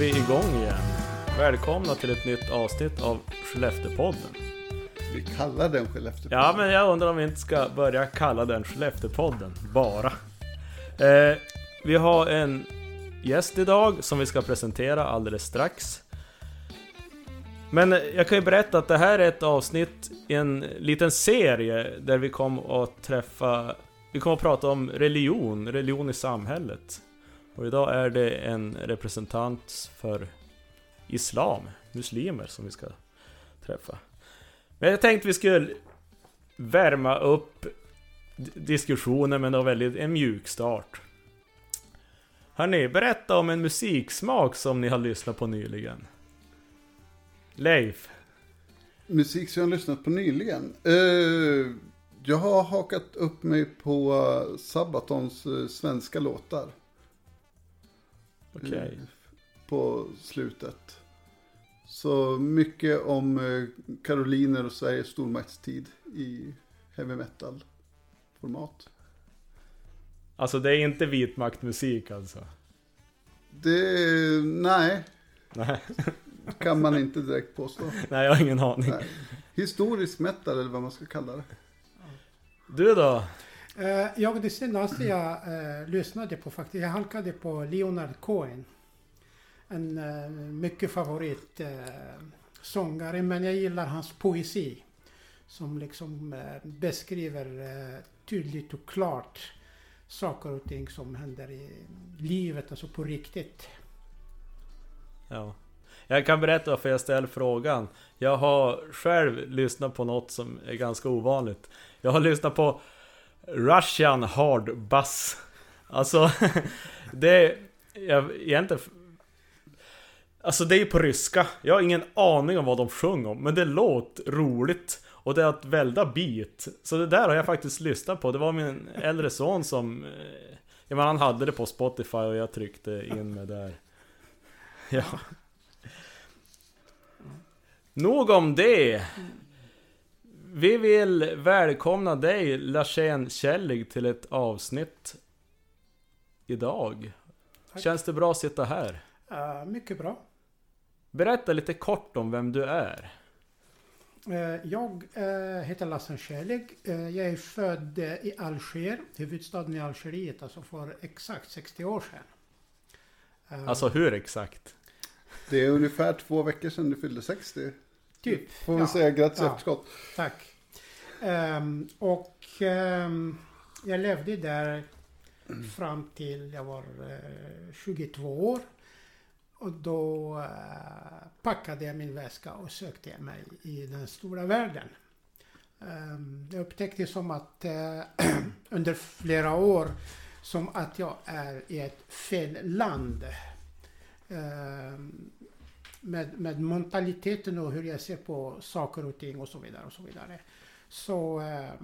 Vi igång igen. Välkomna till ett nytt avsnitt av Skellefteåpodden. Vi kallar den Skellefteåpodden. Ja, men jag undrar om vi inte ska börja kalla den Skellefteåpodden, bara. Eh, vi har en gäst idag som vi ska presentera alldeles strax. Men jag kan ju berätta att det här är ett avsnitt i en liten serie där vi kommer att träffa... Vi kommer att prata om religion, religion i samhället. Och idag är det en representant för Islam, muslimer, som vi ska träffa. Men jag tänkte vi skulle värma upp diskussionen med en väldigt, en mjuk start. Hörni, berätta om en musiksmak som ni har lyssnat på nyligen. Leif, Musik som jag har lyssnat på nyligen. Uh, jag har hakat upp mig på Sabatons eh, svenska låtar okej. eh, På slutet. Så mycket om eh, Karoliner och Sveriges stormaktstid i heavy metal format. Alltså det är inte vitmaktmusik alltså? Det, nej, Nej, kan man inte direkt påstå. nej jag har ingen aning. Nej. Historisk metal eller vad man ska kalla det. Du då? Eh, jag, det senaste jag eh, lyssnade på faktiskt, jag halkade på Leonard Cohen. En eh, mycket favorit eh, sångare, men jag gillar hans poesi. Som liksom eh, beskriver eh, tydligt och klart saker och ting som händer i livet, alltså på riktigt. Ja. Jag kan berätta varför jag ställer frågan. Jag har själv lyssnat på något som är ganska ovanligt. Jag har lyssnat på Russian Hard Bass. Alltså, det är... Jag, egentligen... Alltså det är ju på ryska. Jag har ingen aning om vad de sjunger om. Men det låter roligt. Och det är ett välda beat. Så det där har jag faktiskt lyssnat på. Det var min äldre son som... Eh, ja men han hade det på Spotify och jag tryckte in mig där. Ja. Nog om det. Vi vill välkomna dig, Larsén Källig, till ett avsnitt idag. Tack. Känns det bra att sitta här? Eh, mycket bra. Berätta lite kort om vem du är. Eh, Jag eh, heter Lassan Kärlig. Eh, Jag är född i Alger, huvudstaden i Algeriet, alltså för exakt 60 år sedan. Alltså hur exakt? Det är ungefär två veckor sedan du fyllde 60. Typ. Får vi Ja. säga grattis Ja. efterskott. Tack. Ehm, och ehm, jag levde där fram till jag var eh, 22 år. Och då eh, packade jag min väska och sökte mig i den stora världen. Ehm, jag upptäckte som att eh, under flera år som att jag är i ett fel land. Med, med mentaliteten och hur jag ser på saker och ting och så vidare. och Så vidare. Så eh,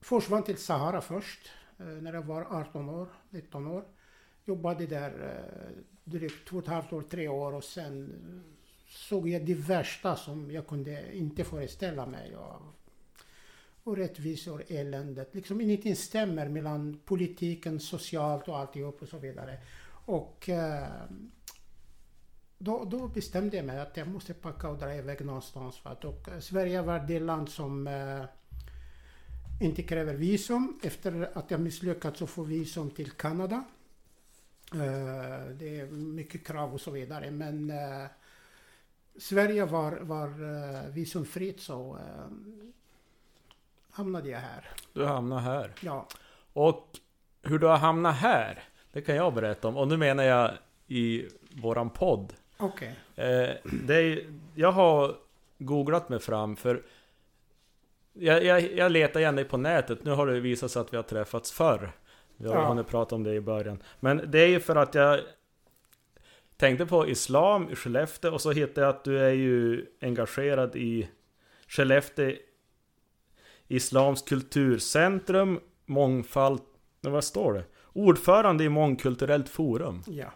försvann till Sahara först eh, när jag var 18 år, 19 år. Jobbade där eh, drygt två och ett halvt år, tre år och sen eh, såg jag det värsta som jag kunde inte föreställa mig. Och, och rättvisor, eländet. Liksom ingenting stämmer mellan politiken, socialt och alltihop och så vidare. Och eh, då, då bestämde jag mig att jag måste packa och dra iväg någonstans. För att, och eh, Sverige var det land som eh, inte kräver visum. Efter att jag misslyckats att få visum till Kanada. Eh, det är mycket krav och så vidare. Men eh, Sverige var, var eh, visumfritt så eh, hamnade jag här. Du hamnar här. Ja, Och hur du har hamnat här, det kan jag berätta om. Och nu menar jag i våran podd. Okej. Eh, det är, jag har googlat mig fram för jag, jag, jag letar gärna på nätet. Nu har det visat sig att vi har träffats förr. Vi har Ja. hunnit prata om det i början. Men det är ju för att jag tänkte på Islam i Skellefteå och så hittade jag att du är ju engagerad i Skellefteå Islams kulturcentrum, mångfald... Vad står det? Ordförande i Mångkulturellt forum. Ja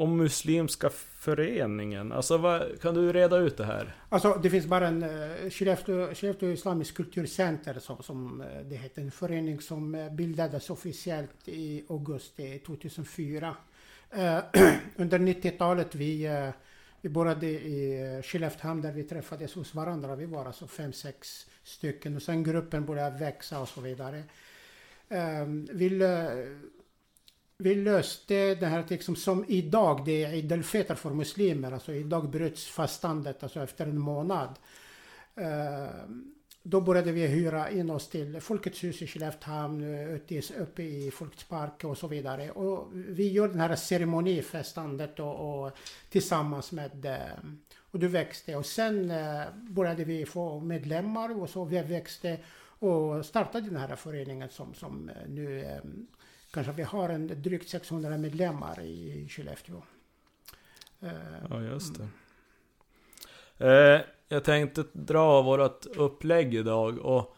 om Muslimska föreningen? Alltså vad, kan du reda ut det här? Alltså det finns bara en uh, Skellefteå, Skellefteå Islamisk Kulturcenter som, som det heter. En förening som eh, bildades officiellt i augusti 2004. Uh, under 90-talet vi, uh, vi började i Skelleftehamn där vi träffades hos varandra. Vi var alltså fem, sex stycken och sen gruppen började växa och så vidare. Um, vi, vi löste det här liksom som idag, det är Eid al för muslimer. Alltså idag bryts fastandet alltså efter en månad. Eh, då började vi hyra in oss till Folkets hus i Skelleftehamn, uppe i Folkets park och så vidare. Och vi gör den här ceremonifestandet och, och tillsammans med eh, och du växte och sen eh, började vi få medlemmar och så vi växte och startade den här föreningen som, som nu kanske vi har en drygt 600 medlemmar i Skellefteå. Ja, just det. Eh, jag tänkte dra vårt upplägg idag och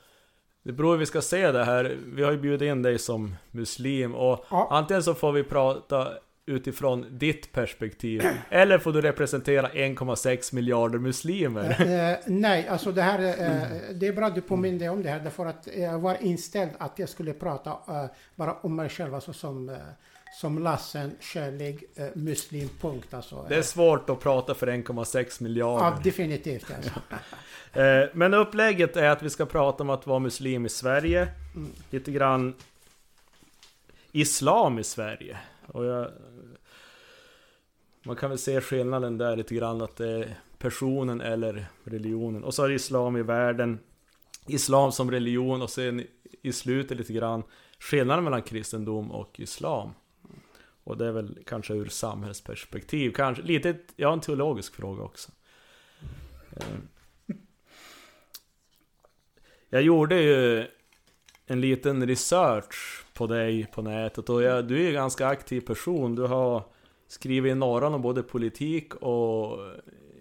det beror hur vi ska se det här. Vi har ju bjudit in dig som muslim och ja. antingen så får vi prata utifrån ditt perspektiv? Eller får du representera 1,6 miljarder muslimer? Eh, nej, alltså det här, eh, det är bra att du påminner om det här därför att jag var inställd att jag skulle prata eh, bara om mig själv, alltså som, som Lassen, kärlig eh, muslim, punkt alltså. Det är svårt att prata för 1,6 miljarder. Ja, definitivt alltså. Eh, men upplägget är att vi ska prata om att vara muslim i Sverige. Mm. Lite grann Islam i Sverige. Och jag, man kan väl se skillnaden där lite grann att det är personen eller religionen. Och så har islam i världen. Islam som religion och sen i slutet lite grann skillnaden mellan kristendom och islam. Och det är väl kanske ur samhällsperspektiv, kanske lite, ja en teologisk fråga också. Eh, jag gjorde ju en liten research på dig på nätet och jag, du är ju en ganska aktiv person. Du har skrivit i Norran om både politik och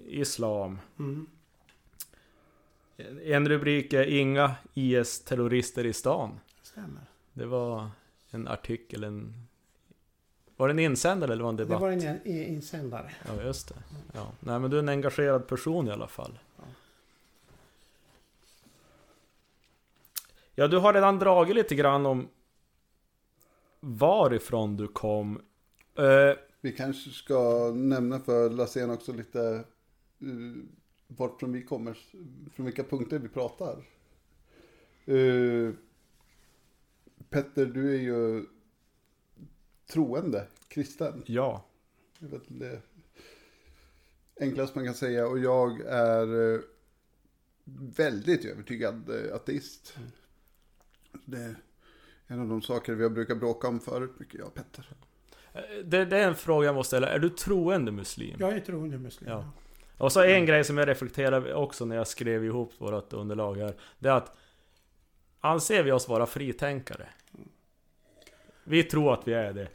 Islam. Mm. En rubrik är Inga IS-terrorister i stan. Stämmer. Det var en artikel, en... Var det en insändare eller var det en debatt? Det var en insändare. Ja, just det. Ja. Nej, men du är en engagerad person i alla fall. Ja. ja, du har redan dragit lite grann om varifrån du kom. Vi kanske ska nämna för Lassén också lite uh, vart från vi kommer, från vilka punkter vi pratar. Uh, Petter, du är ju troende, kristen. Ja. Det är väl det enklaste man kan säga. Och jag är uh, väldigt övertygad ateist. Mm. Det en av de saker vi har brukat bråka om förut, mycket jag och Petter. Det, det, är en fråga jag måste ställa. Är du troende muslim? Jag är troende muslim. Ja. Och så en mm. grej som jag reflekterade också när jag skrev ihop vårt underlag här. Det är att Anser vi oss vara fritänkare? Vi tror att vi är det.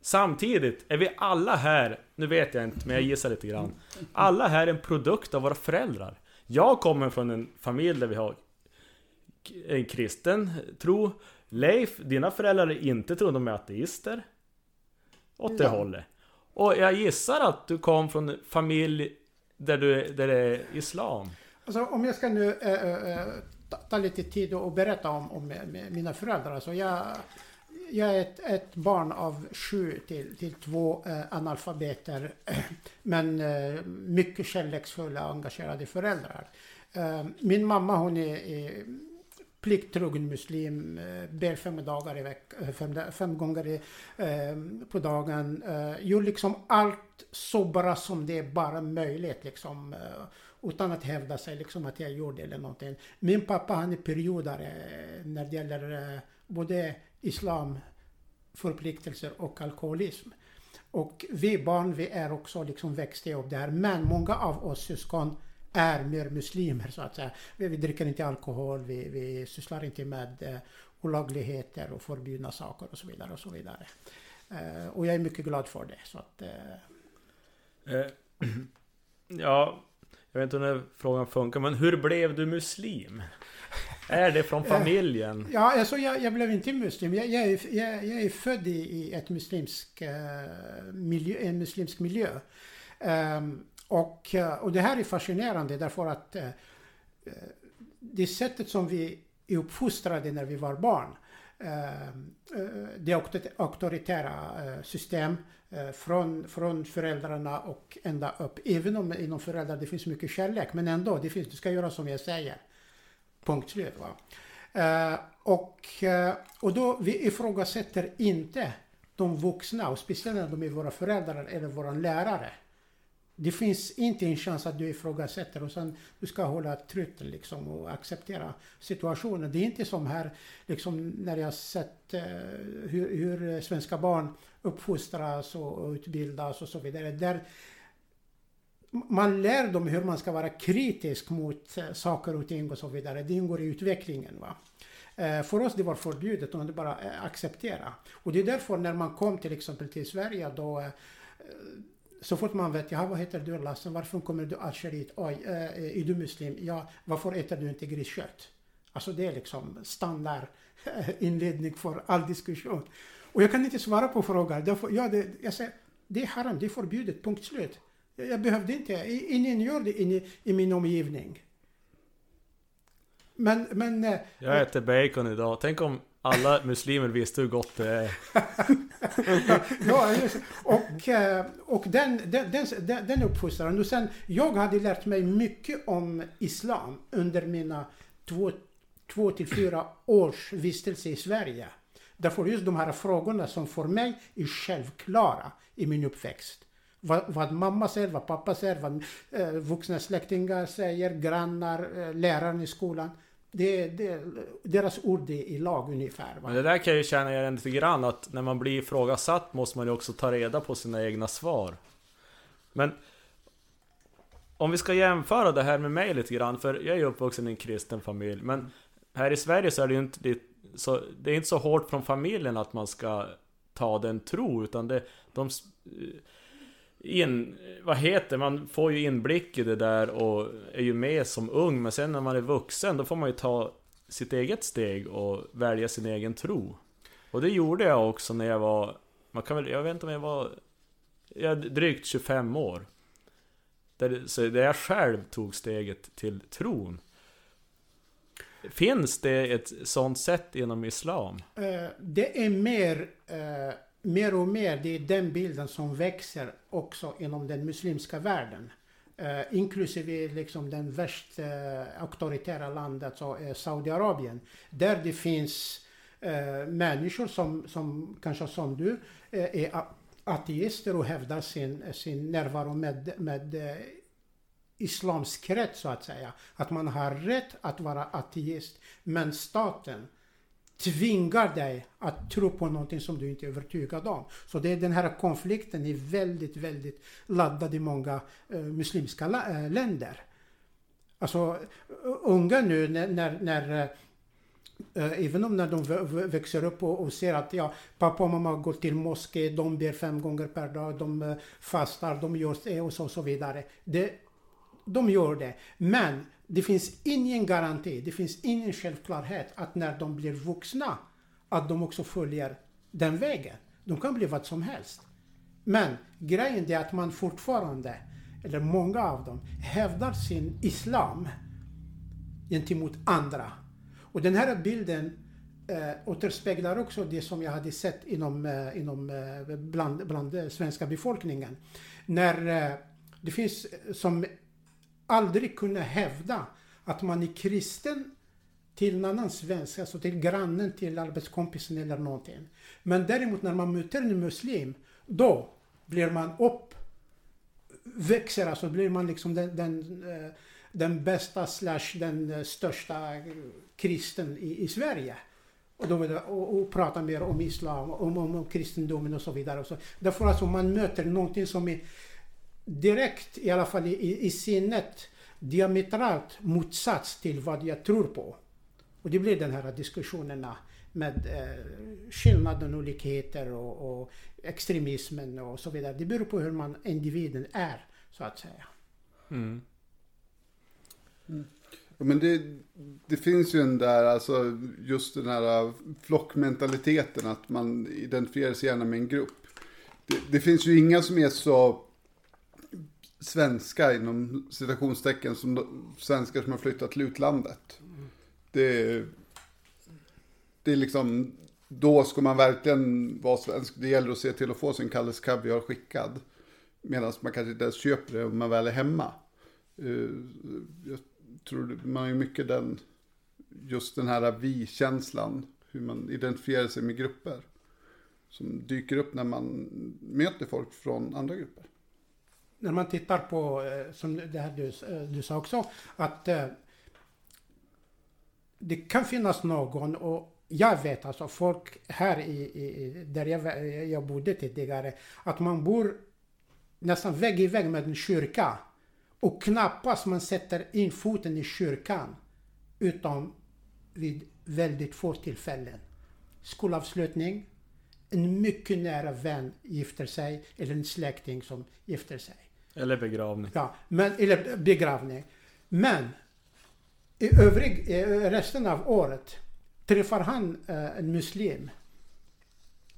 Samtidigt är vi alla här, nu vet jag inte men jag gissar lite grann. Alla här är en produkt av våra föräldrar. Jag kommer från en familj där vi har en kristen tro. Leif, dina föräldrar är inte troende, de är ateister. Åt det ja. hållet. Och jag gissar att du kom från familj där, du, där det är Islam. Alltså om jag ska nu äh, ta, ta, lite tid och berätta om, om mina föräldrar. Alltså jag, jag är ett, ett, barn av sju till, till två äh, analfabeter. Men äh, mycket kärleksfulla och engagerade föräldrar. min mamma hon är, är plikttrogen muslim, eh, ber fem dagar i veck, eh, fem, fem gånger i, eh, på dagen. Eh, gör liksom allt så bra som det är bara möjligt liksom. Eh, utan att hävda sig liksom att jag gjorde eller någonting. Min pappa han är periodare eh, när det gäller både islam, förpliktelser och alkoholism. Och vi barn, vi är också liksom växte upp där. Men många av oss syskon är mer muslimer så att säga. Vi, vi dricker inte alkohol, vi, vi sysslar inte med eh, olagligheter och förbjudna saker och så vidare och så vidare. Eh, och jag är mycket glad för det. Så att, eh... eh ja, jag vet inte hur den frågan funkar, men hur blev du muslim? Är det från familjen? Ja, alltså jag, jag blev inte muslim. Jag, jag, är, jag, jag är född i, i ett muslimsk, uh, miljö, en muslimsk miljö. Um, och, eh, och det här är fascinerande därför att eh, eh, det sättet som vi är uppfostrade när vi var barn. Det auktoritära system från, från föräldrarna och ända upp. Även om inom föräldrar det finns mycket kärlek, men ändå, det finns, du ska göra som jag säger. Punkt slut. Va? Och, och då vi ifrågasätter inte de vuxna och speciellt när de är våra föräldrar eller våra lärare. Det finns inte en chans att du ifrågasätter och sen du ska hålla truten liksom och acceptera situationen. Det är inte som här liksom när jag sett eh, hur, hur, svenska barn uppfostras och utbildas och så vidare. Där man lär dem hur man ska vara kritisk mot eh, saker och ting och så vidare. Det ingår i utvecklingen. Va? Eh, för oss det var förbjudet och det bara eh, acceptera. Och det är därför när man kom till exempel till Sverige då eh, så fort man vet, ja vad heter du Lasse, varför kommer du Algeriet? Oj, eh, är du muslim? Ja, varför äter du inte griskött? Alltså det är liksom standard eh, inledning för all diskussion. Och jag kan inte svara på frågan. Därför, ja, det, jag säger, det är haram, det är förbjudet, punkt slut. Jag behövde inte, ingen gör det i, i min omgivning. Men, men... Eh, jag äter bacon idag. Tänk om alla muslimer visste hur gott det är. ja, och, eh, och den, den, den, den uppfostran. Och sen, jag hade lärt mig mycket om Islam under mina två, två till fyra års vistelse i Sverige. Därför just de här frågorna som för mig är självklara i min uppväxt. Vad, vad, mamma säger, vad pappa säger, vad eh, vuxna släktingar säger, grannar, eh, läraren i skolan. Det, det, deras ord är i lag ungefär. Va? Men det där kan jag ju känna igen lite grann att när man blir ifrågasatt måste man ju också ta reda på sina egna svar. Men om vi ska jämföra det här med mig lite grann, för jag är ju uppvuxen i en kristen familj. Men här i Sverige så är det ju inte det, så, det är inte så hårt från familjen att man ska ta den tro, utan det, de in, vad heter man får ju inblick i det där och är ju med som ung men sen när man är vuxen då får man ju ta sitt eget steg och välja sin egen tro. Och det gjorde jag också när jag var, man kan väl, jag vet inte om jag var, jag drygt 25 år. Där, så där jag själv tog steget till tron. Finns det ett sånt sätt inom Islam? Eh, det är mer eh, mer och mer, det är den bilden som växer också inom den muslimska världen. Eh, inklusive liksom den värst eh, auktoritära landet, så, eh, Saudiarabien. Där det finns eh, människor som, som kanske som du eh, är ateister och hävdar sin, eh, sin närvaro med, med eh, islamsk rätt så att säga. Att man har rätt att vara ateist. Men staten tvingar dig att tro på någonting som du inte är övertygad om. Så det är den här konflikten är väldigt, väldigt laddad i många eh, muslimska uh, länder. Alltså unga nu när, när, när eh, även om när de växer upp och, och, ser att ja, pappa och mamma går till moské, de ber fem gånger per dag, de eh, fastar, de gör det eh, och så, och så vidare. Det, de gör det. Men det finns ingen garanti, det finns ingen självklarhet att när de blir vuxna att de också följer den vägen. De kan bli vad som helst. Men grejen är att man fortfarande, eller många av dem, hävdar sin islam gentemot andra. Och den här bilden eh, återspeglar också det som jag hade sett inom, eh, inom eh, bland, bland svenska befolkningen. När eh, det finns eh, som aldrig kunna hävda att man är kristen till en annan svensk, alltså till grannen, till arbetskompisen eller någonting. Men däremot när man möter en muslim, då blir man upp, växer, alltså blir man liksom den, den, eh, den bästa slash den eh, största kristen i, i Sverige. Och, då, och, och prata mer om islam, om, om, om kristendomen och så vidare. Och så. Därför alltså man möter någonting som är direkt, i alla fall i, i sinnet, diametralt motsats till vad jag tror på. Och det blir den här diskussionerna med eh, skillnaden, olikheter och, och, extremismen och så vidare. Det beror på hur man individen är, så att säga. Mm. Mm. Ja, Men det, det finns ju en där, alltså just den här flockmentaliteten, att man identifierar sig gärna med en grupp. Det, det finns ju inga som är så svenska inom citationstecken som de, svenskar som har flyttat till utlandet. Det, det är liksom, då ska man verkligen vara svensk. Det gäller att se till att få sin Kalles Kaviar skickad. Medan man kanske inte ens köper det om man väl är hemma. Eh, jag tror man är mycket den, just den här vi-känslan. Hur man identifierar sig med grupper. Som dyker upp när man möter folk från andra grupper när man tittar på, eh, som det här du, eh, du sa också, att eh, det kan finnas någon och jag vet alltså folk här i, i där jag, jag bodde tidigare, att man bor nästan vägg i vägg med en kyrka och knappast man sätter in foten i kyrkan utom vid väldigt få tillfällen. Skolavslutning, en mycket nära vän gifter sig eller en släkting som gifter sig. Eller begravning. Ja, men, eller begravning. Men i övrig, i resten av året träffar han eh, en muslim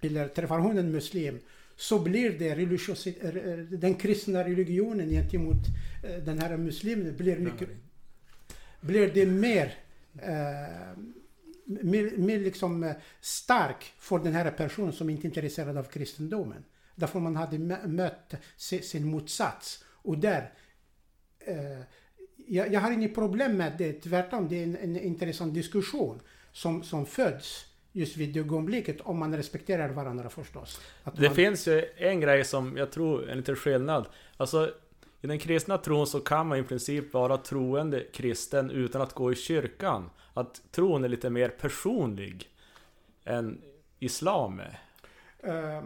eller träffar hon en muslim så blir det religiös, eh, den kristna religionen gentemot eh, den här muslimen blir mycket blir det mer, eh, mer, mer liksom eh, stark för den här personen som inte är intresserad av kristendomen. Därför man hade mö- mött si- sin motsats. Och där, eh, jag, jag har inget problem med det, tvärtom det är en, en intressant diskussion som, som föds just vid det ögonblicket om man respekterar varandra förstås. Att Det man, finns ju en grej som jag tror är en liten skillnad. Alltså, i den kristna tron så kan man i princip vara troende kristen utan att gå i kyrkan. Att tron är lite mer personlig än islam är. Eh,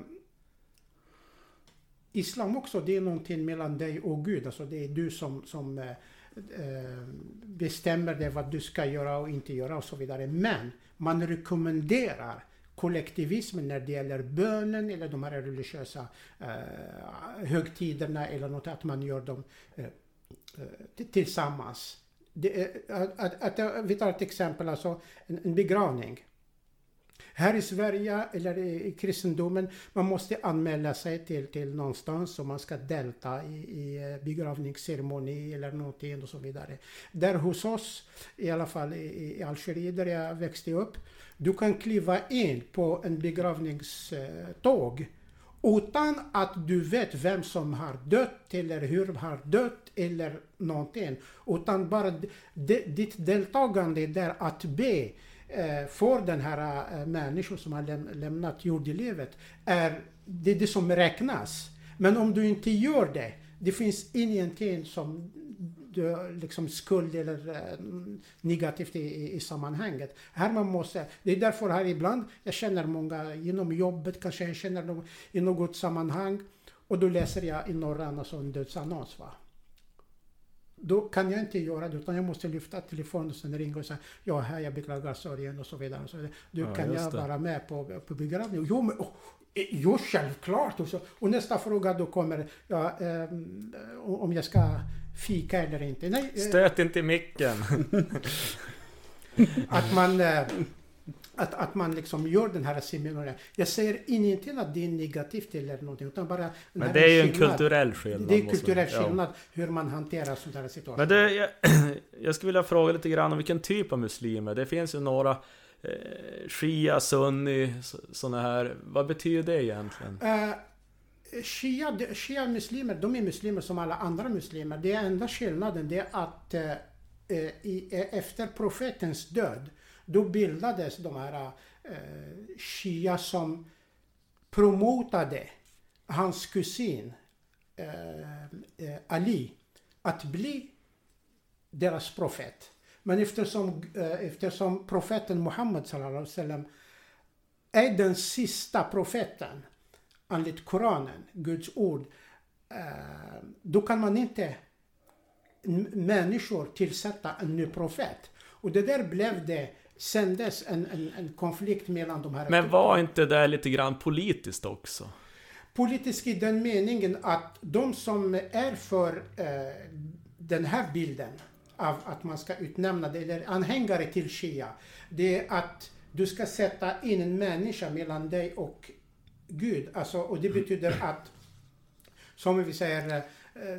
Islam också, det är någonting mellan dig och Gud. Alltså det är du som, som eh, eh, bestämmer det vad du ska göra och inte göra och så vidare. Men man rekommenderar kollektivismen när det gäller bönen eller de här religiösa eh, högtiderna eller något, att man gör dem eh, eh tillsammans. Det är, att, att, att, vi tar ett exempel, alltså en, en begravning. Här i Sverige eller i, kristendomen, man måste anmäla sig till, till någonstans om man ska delta i, i eh, begravningsceremoni eller någonting och så vidare. Där hos oss, i alla fall i, i Algeriet där jag växte upp, du kan kliva in på en begravningståg utan att du vet vem som har dött eller hur har dött eller någonting. Utan bara ditt deltagande där att be Eh, för den här eh, människan som har läm- lämnat jordelivet är det, är det som räknas. Men om du inte gör det, det finns ingenting som du, liksom skuld eller eh, negativt i, i, i sammanhanget. Här man måste, det är därför här ibland, jag känner många genom jobbet, kanske jag känner dem i något sammanhang och då läser jag i Norran alltså en dödsannons. Va? Då kan jag inte göra det utan jag måste lyfta telefonen och sen ringa och säga ja, här jag beklagar sorgen och så vidare. Och så vidare. Du Ja, kan jag det. vara med på, på begravningen? Jo, men, oh, eh, jo, självklart! Och, så, och nästa fråga då kommer, ja, ehm, om jag ska fika eller inte. Nej, eh, Stöt inte i micken. att man eh, att, att man liksom gör den här seminarien. Jag säger ingenting att det är negativt eller någonting, utan bara... Men det är ju en skillnad. kulturell skillnad. Det är måste- kulturell ja. skillnad hur man hanterar sådana här situationer. Men det, jag, jag skulle vilja fråga lite grann om vilken typ av muslimer. Det finns ju några eh, Shia, Sunni, sådana här. Vad betyder det egentligen? Eh, Shia, de- Shia muslimer, de är muslimer som alla andra muslimer. Det enda skillnaden det är att eh, eh, i, eh, efter profetens död, då bildades de här eh, Shia som promotade hans kusin eh, eh Ali att bli deras profet. Men eftersom, eh, eftersom profeten Muhammed sallam, är den sista profeten enligt Koranen, Guds ord, eh, då kan man inte människor tillsätta en ny profet. Och det där blev det sen dess en, en, en konflikt mellan de här Men var inte det lite grann politiskt också? politisk i den meningen att de som är för eh, den här bilden, av att man ska utnämna det, eller anhängare till Shia, det är att du ska sätta in en människa mellan dig och Gud. Alltså, och det betyder att, som vi säger, eh,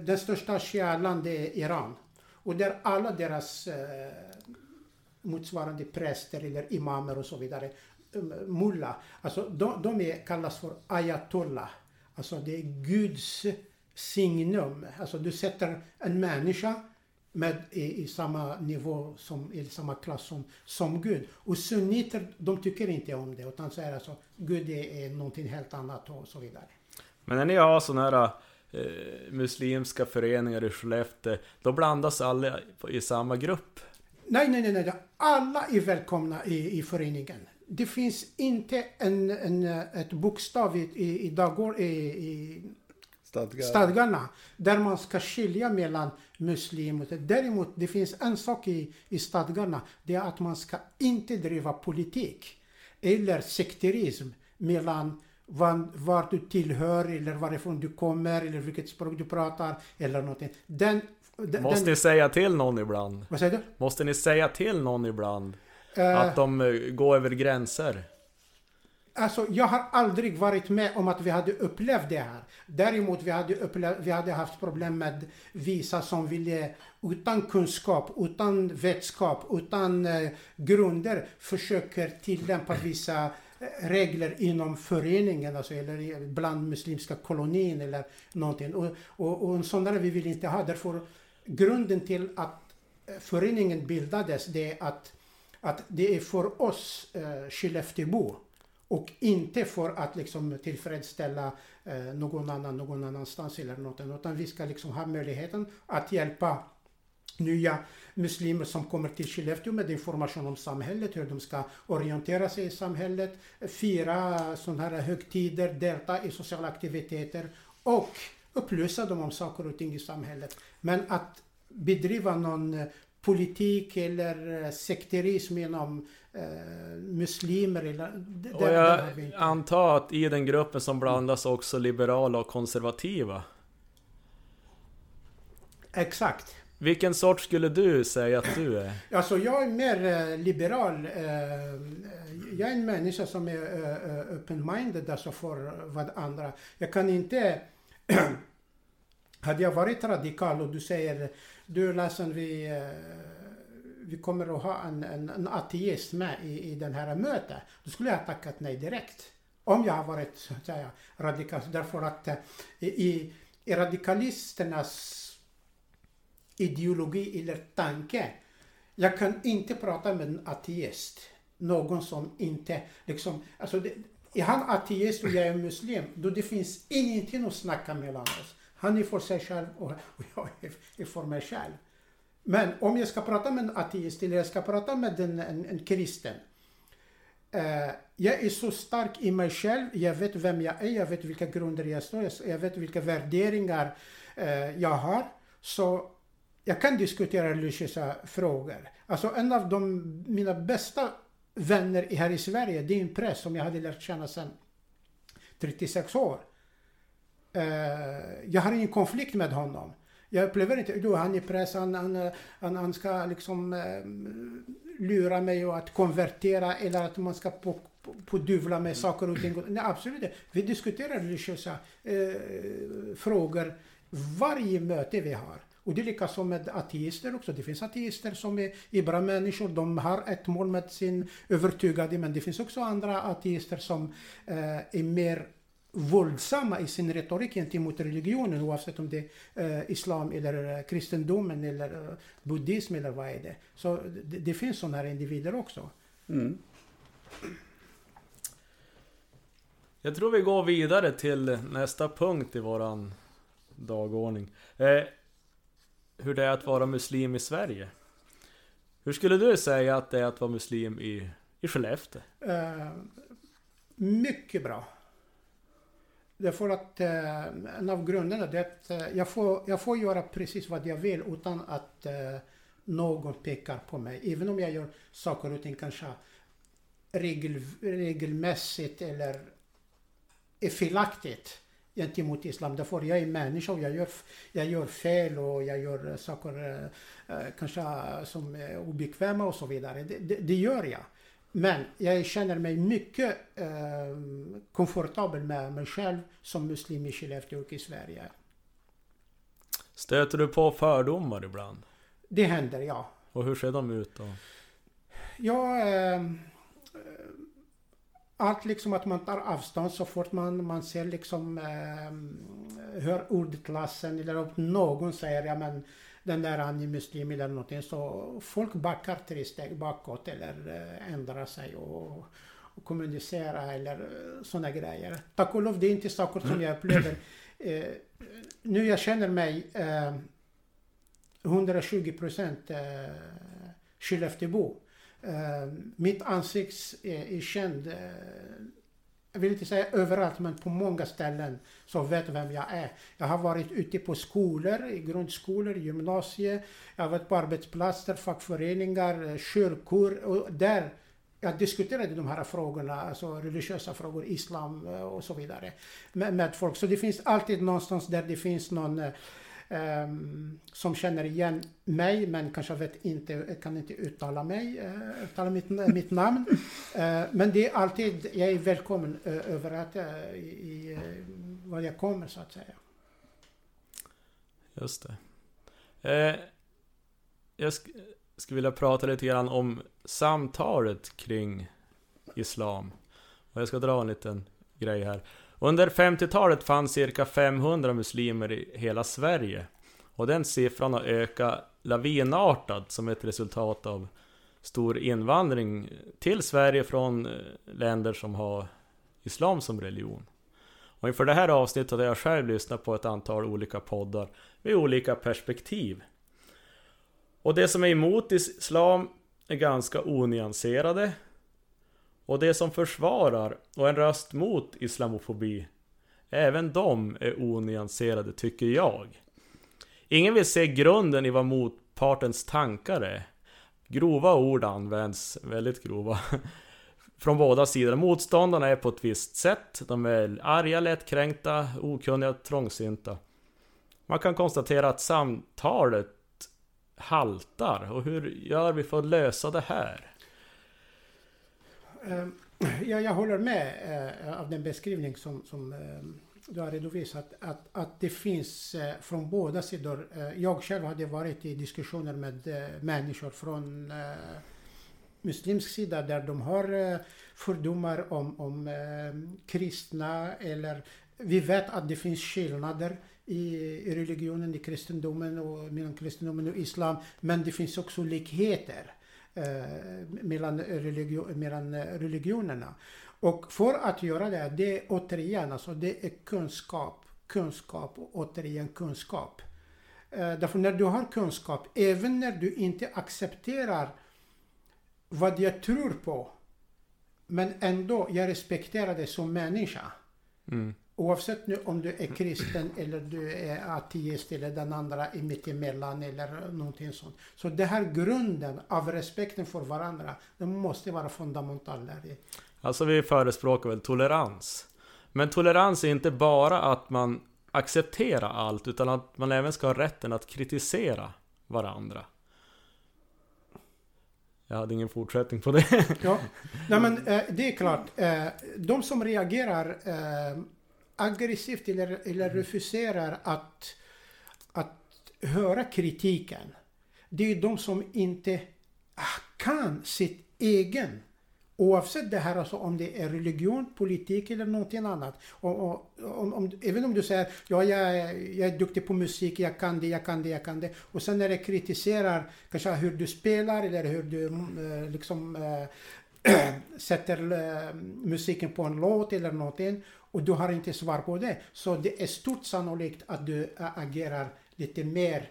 det största Shia-landet är Iran. Och där alla deras eh, motsvarande präster eller imamer och så vidare, ehm, mulla, alltså de, de är, kallas för ayatollah. Alltså det är Guds signum. Alltså du sätter en människa med i, i samma nivå, som, i samma klass som, som Gud. Och sunniter, de tycker inte om det, utan säger alltså Gud är, är någonting helt annat och så vidare. Men när ni har sådana här eh, muslimska föreningar i Skellefteå, då blandas alla i samma grupp? Nej, nej, nej, nej. alla är välkomna i, i föreningen. Det finns inte en, en, ett bokstav i, i, i, dagor, i, i Stadgar. stadgarna där man ska skilja mellan muslim och Däremot, det finns en sak i, i stadgarna. Det är att man ska inte driva politik eller sekterism mellan var, var du tillhör eller varifrån du kommer eller vilket språk du pratar eller någonting. Den, den, Måste ni säga till någon ibland? Vad säger du? Måste ni säga till någon ibland? Eh, Att de eh, går över gränser? Alltså, jag har aldrig varit med om att vi hade upplevt det här. Däremot vi hade, upplevt, vi hade haft problem med vissa som ville utan kunskap, utan vetskap, utan eh, grunder försöker tillämpa vissa eh, regler inom föreningen, alltså, eller bland muslimska kolonin eller någonting. Och, och, och där vi vill inte ha. Därför grunden till att eh, föreningen bildades, det är att, att det är för oss eh, Skellefteåbor och inte för att liksom tillfredsställa eh, någon annan någon annanstans eller något. Utan vi ska liksom ha möjligheten att hjälpa nya muslimer som kommer till Skellefteå med information om samhället, hur de ska orientera sig i samhället, fira sådana här högtider, delta i sociala aktiviteter och upplysa dem om saker och ting i samhället. Men att bedriva någon eh, politik eller eh, sekterism inom eh, muslimer eller... det- Och jag antar att i den gruppen som blandas också liberala och konservativa. Exakt. Vilken sort skulle du säga att du är? Alltså jag är mer eh, liberal. Jag är en människa som är open-minded alltså för vad andra. Jag kan inte... hade jag varit radikal och du säger du Lassen vi, eh, vi kommer att ha en, en, en ateist med i, i den här mötet. Då skulle jag ha tackat nej direkt. Om jag har varit så att säga radikal. Därför att eh, i, i radikalisternas ideologi eller tanke. Jag kan inte prata med en ateist. Någon som inte liksom, alltså det, är han ateist och jag är muslim, då det finns ingenting att snacka mellan oss. Han är för sig själv och, jag är, för mig själv. Men om jag ska prata med en ateist eller jag ska prata med en, en, en kristen. Eh, jag är så stark i mig själv, jag vet vem jag är, jag vet vilka grunder jag står, jag vet vilka värderingar eh, jag har. Så jag kan diskutera religiösa frågor. Alltså en av de, mina bästa vänner här i Sverige, det är en präst som jag hade lärt känna sedan 36 år. Eh, jag har ingen konflikt med honom. Jag upplever inte, du han är präst, han, han, han, han ska liksom eh, lura mig och att konvertera eller att man ska på, på, pådyvla mig saker och ting. Nej, absolut inte. Vi diskuterar religiösa eh, frågor varje möte vi har. Och det är likaså med ateister också. Det finns ateister som är, är bra människor. De har ett mål med sin övertygade. Men det finns också andra ateister som eh, är mer våldsamma i sin retorik gentemot religionen oavsett om det är eh, islam eller eh, kristendomen eller eh, buddhism eller vad är det. Så det, det finns sådana här individer också. Mm. Jag tror vi går vidare till nästa punkt i våran dagordning. Eh, hur det är att vara muslim i Sverige. Hur skulle du säga att det är att vara muslim i, i Skellefteå? Eh, mycket bra. Därför att eh, en av grunderna är att eh, jag, får, jag får göra precis vad jag vill utan att eh, någon pekar på mig. Även om jag gör saker och ting kanske regel, regelmässigt eller är felaktigt gentemot islam. Därför jag är människa och jag gör, jag gör fel och jag gör saker eh, kanske som är obekväma och så vidare. Det, det, det gör jag. Men jag känner mig mycket eh, komfortabel med mig själv som muslim i Skellefteå och i Sverige. Stöter du på fördomar ibland? Det händer, ja. Och hur ser de ut då? Ja, eh, allt liksom att man tar avstånd så fort man, man ser liksom eh, hör ordklassen eller om någon säger ja men den där han är muslim eller någonting så folk backar tre steg bakåt eller eh, ändrar sig och, och kommunicera eller eh, sådana grejer. Tack och lov, det är inte saker som jag upplever. Eh, nu jag känner mig eh, 120 procent eh, Skellefteåbo. Eh, mitt ansikte eh, är, är känd, eh, jag vill inte säga överallt, men på många ställen så vet vem jag är. Jag har varit ute på skolor, i grundskolor, gymnasier, jag har varit på arbetsplatser, fackföreningar, kyrkor och där jag diskuterade de här frågorna, alltså religiösa frågor, islam och så vidare med, med folk. Så det finns alltid någonstans där det finns någon Um, som känner igen mig men kanske vet inte, kan inte uttala mig, uh, uttala mitt, mitt namn. Uh, men det är alltid, jag är välkommen uh, överallt uh, i, var jag kommer så att säga. Just det. jag sk skulle vilja prata lite grann om samtalet kring Islam. Och jag ska dra en liten grej här. Under 50-talet fanns cirka 500 muslimer i hela Sverige. Och den siffran har ökat lavinartat som ett resultat av stor invandring till Sverige från eh, länder som har Islam som religion. Och inför det här avsnittet har jag själv lyssnat på ett antal olika poddar med olika perspektiv. Och det som är emot Islam är ganska onyanserade och det som försvarar och en röst mot islamofobi Även de är onyanserade tycker jag. Ingen vill se grunden i vad motpartens tankar är. Grova ord används, väldigt grova Från båda sidor. Motståndarna är på ett visst sätt. De är arga, lättkränkta, okunniga, trångsynta. Man kan konstatera att samtalet haltar. Och hur gör vi för att lösa det här? Eh, ja, jag håller med eh, av den beskrivning som, som eh, du har redovisat. Att, att det finns eh, från båda sidor. Eh, jag själv hade varit i diskussioner med eh, människor från eh, muslimsk sida där de har eh, fördomar om, om eh, kristna eller vi vet att det finns skillnader i, i religionen, i kristendomen och mellan kristendomen och islam. Men det finns också likheter Eh, mellan, religion, mellan eh, religionerna. Och för att göra det, det är återigen alltså, det är kunskap, kunskap och återigen kunskap. Eh, därför när du har kunskap, även när du inte accepterar vad jag tror på, men ändå, jag respekterar det som människa. Mm. Oavsett nu om du är kristen eller du är ateist eller den andra är mittemellan eller någonting sånt. Så det här grunden av respekten för varandra, den måste vara fundamental där. Alltså vi förespråkar väl tolerans. Men tolerans är inte bara att man accepterar allt, utan att man även ska ha rätten att kritisera varandra. Jag hade ingen fortsättning på det. ja, Nej, men eh, det är klart. Eh, de som reagerar eh, aggressivt eller, eller refuserar att, att höra kritiken. Det är de som inte kan sitt egen. Oavsett det här, alltså om det är religion, politik eller någonting annat. Och, och, om, om, även om du säger ja, jag, jag är duktig på musik, jag kan det, jag kan det, jag kan det. Och sen när det kritiserar kanske hur du spelar eller hur du äh, liksom äh, sätter äh, musiken på en låt eller någonting och du har inte svar på det. Så det är stort sannolikt att du agerar lite mer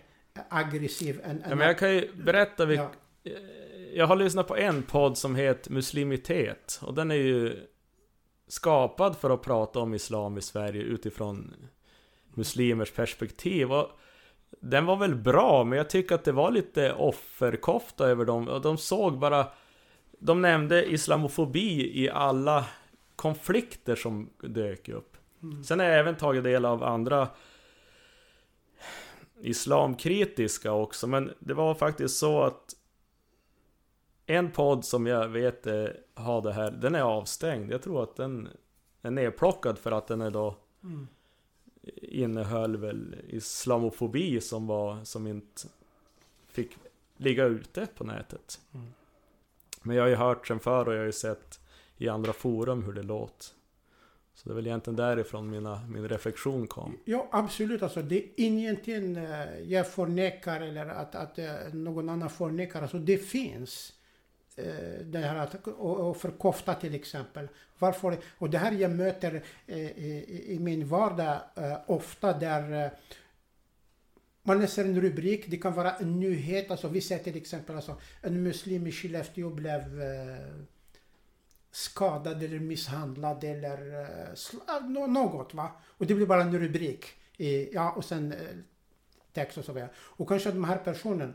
aggressiv än... Ja, men jag kan ju berätta vilka... Ja. Jag har lyssnat på en podd som heter Muslimitet. Och den är ju skapad för att prata om Islam i Sverige utifrån muslimers perspektiv. Och den var väl bra, men jag tycker att det var lite offerkofta över dem. Och de såg bara... De nämnde islamofobi i alla konflikter som dök upp. Mm. Sen har jag även tagit del av andra islamkritiska också, men det var faktiskt så att en podd som jag vet eh, har det här, den är avstängd. Jag tror att den är nedplockad för att den är då Mm. innehöll väl islamofobi som var, som inte fick ligga ute på nätet. Mm. Men jag har ju hört sen förr och jag har ju sett i andra forum hur det låter. Så det är väl egentligen därifrån mina, min reflektion kom. Ja, absolut. Alltså, det är ingenting eh, jag förnekar eller att, att eh, någon annan förnekar. Alltså, det finns. Eh, det här att, och, för kofta till exempel. Varför? Och det här jag möter i, min vardag ofta där man läser en rubrik, det kan vara en nyhet. Alltså, vi säger till exempel alltså, en muslim i Skellefteå blev skadad eller misshandlad eller uh, något. Va? Och det blir bara en rubrik. I, ja, och sen eh, text och så vidare. Och kanske de här personen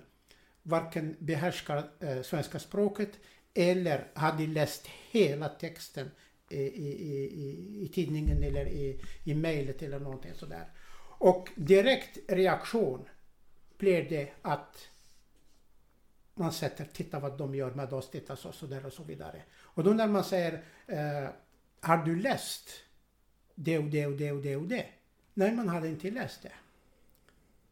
varken behärskar eh, svenska språket eller hade läst hela texten i, i, i, i, i tidningen eller i, i mejlet eller någonting sådär. Och direkt reaktion blir det att man sätter, titta vad de gör med oss, titta så, så där och så vidare. Och då när man säger, eh, har du läst det och det och det och det och det? Nej, man hade inte läst det.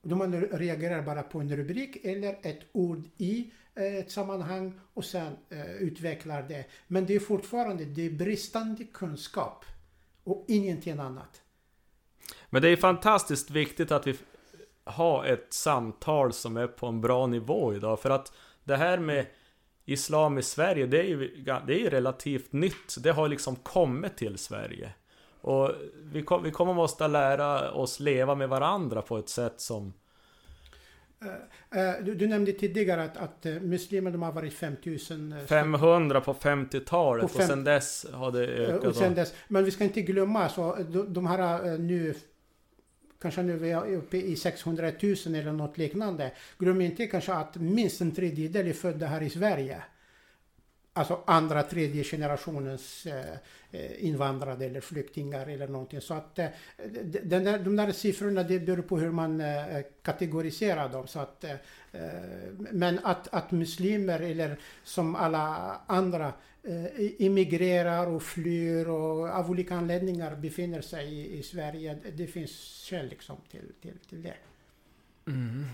Och då man reagerar bara på en rubrik eller ett ord i eh, ett sammanhang och sen eh, utvecklar det. Men det är fortfarande det är bristande kunskap och ingenting annat. Men det är fantastiskt viktigt att vi har ett samtal som är på en bra nivå idag. För att det här med Islam i Sverige, det är ju, det är ju relativt nytt. Det har liksom kommit till Sverige. Och vi, kom, vi kommer måste lära oss leva med varandra på ett sätt som... Eh, Du, du nämnde tidigare att, att eh, muslimer de har varit 5000 eh, 500 på 50-talet På och fem- sen dess har det Eh, ökat. Och sen dess, men vi ska inte glömma så de, de här eh, nu Kanske nu vi är uppe i 600 000 eller något liknande. Glöm inte kanske att minst en tredjedel är födda här i Sverige. Alltså andra, tredje generationens eh, eh invandrade invandrare eller flyktingar eller någonting. Så att eh, de- den där, de där siffrorna det beror på hur man eh, kategoriserar dem. Så att, eh, eh men att, att muslimer eller som alla andra immigrerar och flyr och av olika anledningar befinner sig i, i Sverige. Det finns skäl liksom till, till, till det. Mm.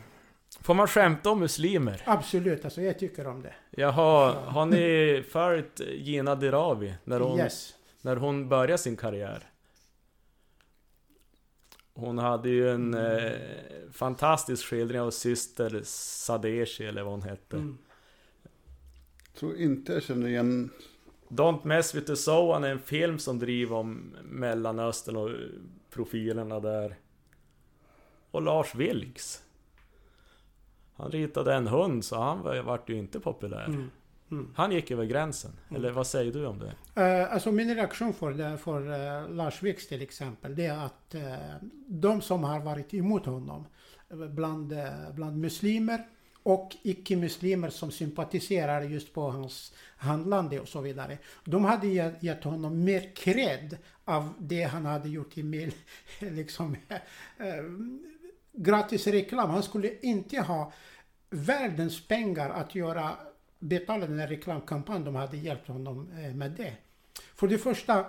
Får man skämta om muslimer? Absolut, alltså jag tycker om det. Jaha, har ni följt Gina Dirawi? När hon, Yes. när hon började sin karriär? Hon hade ju en eh, fantastisk skildring av syster Sadeshi eller vad hon hette. Mm. Tror inte jag känner igen. Don't Mess With The Soul är en film som driver om Mellanöstern och profilerna där. Och Lars Vilks. Han ritade en hund så han var- vart ju inte populär. Mm. Mm. Han gick över gränsen. Mm. Eller vad säger du om det? Eh, alltså min reaktion för, det, för uh, Lars Vilks till exempel, det är att eh, de som har varit emot honom, bland, bland muslimer och icke-muslimer som sympatiserar just på hans handlande och så vidare. De hade gett honom mer cred av det han hade gjort i mil, liksom, eh, gratis reklam. Han skulle inte ha världens pengar att göra betala den här reklamkampanjen. De hade hjälpt honom eh, med det. För det första,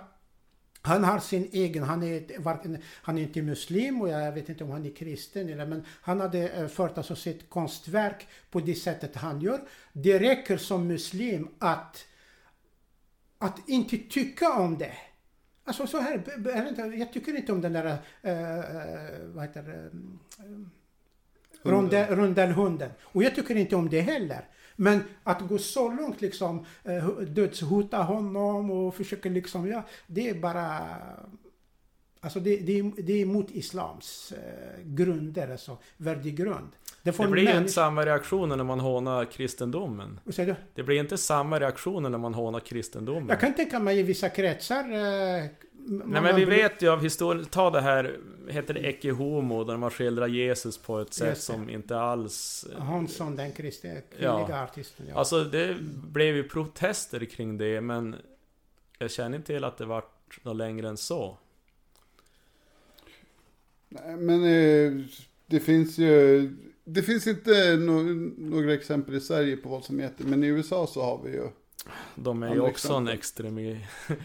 han har sin egen, han är, varken, han är inte muslim och jag vet inte om han är kristen eller men han hade eh, fört alltså sitt konstverk på det sättet han gör. Det räcker som muslim att, att inte tycka om det. Alltså så här, jag tycker inte om den där, eh, vad heter det, Rondell, rondellhunden. Och jag tycker inte om det heller. Men att gå så långt liksom, eh, dödshota honom och försöka liksom, ja, det är bara... Alltså det, det, är, det är emot islams eh, grunder, alltså värdegrund. Det Det blir inte samma reaktioner när man hånar kristendomen. Vad säger du? Det blir inte samma reaktioner när man hånar kristendomen. Jag kan tänka mig i vissa kretsar... Nej men vi vet ju av historien, ta det här, heter det Ecce Homo, där man skildrar Jesus på ett sätt som inte alls... Hansson, den kristna Ja. kvinnliga artisten. Ja. Alltså det blev ju protester kring det, men jag känner inte till att det vart något längre än så. Nej, men eh, det finns ju, det finns inte några exempel i Sverige på vad som heter, men i USA så har vi ju. De är ju också en extremi...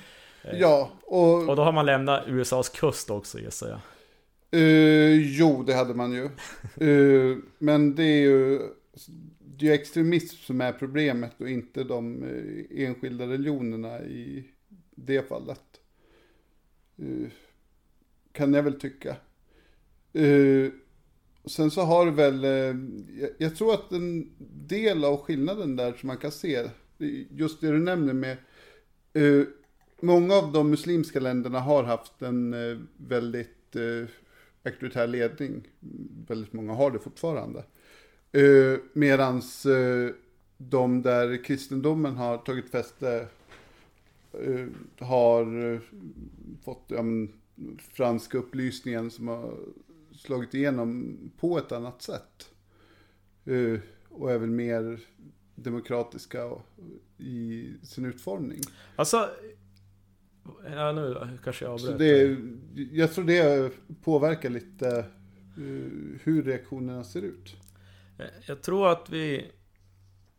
Ja, och, Och då har man lämnat USAs kust också gissar jag. eh, jo det hade man ju. Eh, men det är ju, det är extremism som är problemet och inte de eh, enskilda religionerna i det fallet. Eh, kan jag väl tycka. Eh, sen så har det väl, eh, jag, jag tror att en del av skillnaden där som man kan se, just det du nämner med, eh, många av de muslimska länderna har haft en eh, väldigt eh, auktoritär ledning. Väldigt många har det fortfarande. Eh, medans eh, de där kristendomen har tagit fäste eh, har eh, fått ja, men, franska upplysningen som har slagit igenom på ett annat sätt. Eh, och är väl mer demokratiska i sin utformning. Alltså... Ja nu kanske jag Så avbröt. det, jag tror det påverkar lite eh, hur reaktionerna ser ut. Jag tror att vi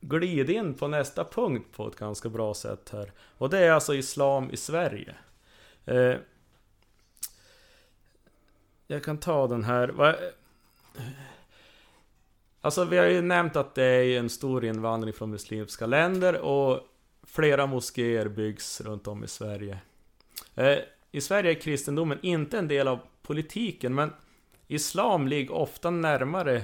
glider in på nästa punkt på ett ganska bra sätt här. Och det är alltså Islam i Sverige. Eh, jag kan ta den här. Alltså vi har ju nämnt att det är en stor invandring från muslimska länder och flera moskéer byggs runt om i Sverige. Eh, I Sverige är kristendomen inte en del av politiken men Islam ligger ofta närmare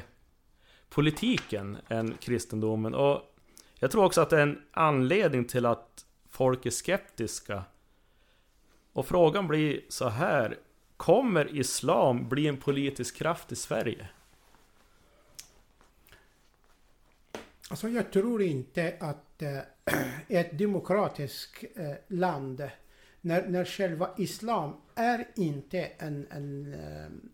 politiken än kristendomen. Och jag tror också att det är en anledning till att folk är skeptiska. Och frågan blir så här. Kommer Islam bli en politisk kraft i Sverige? Alltså jag tror inte att eh, ett demokratiskt eh, land, när, när själva islam är inte en, en, ehm,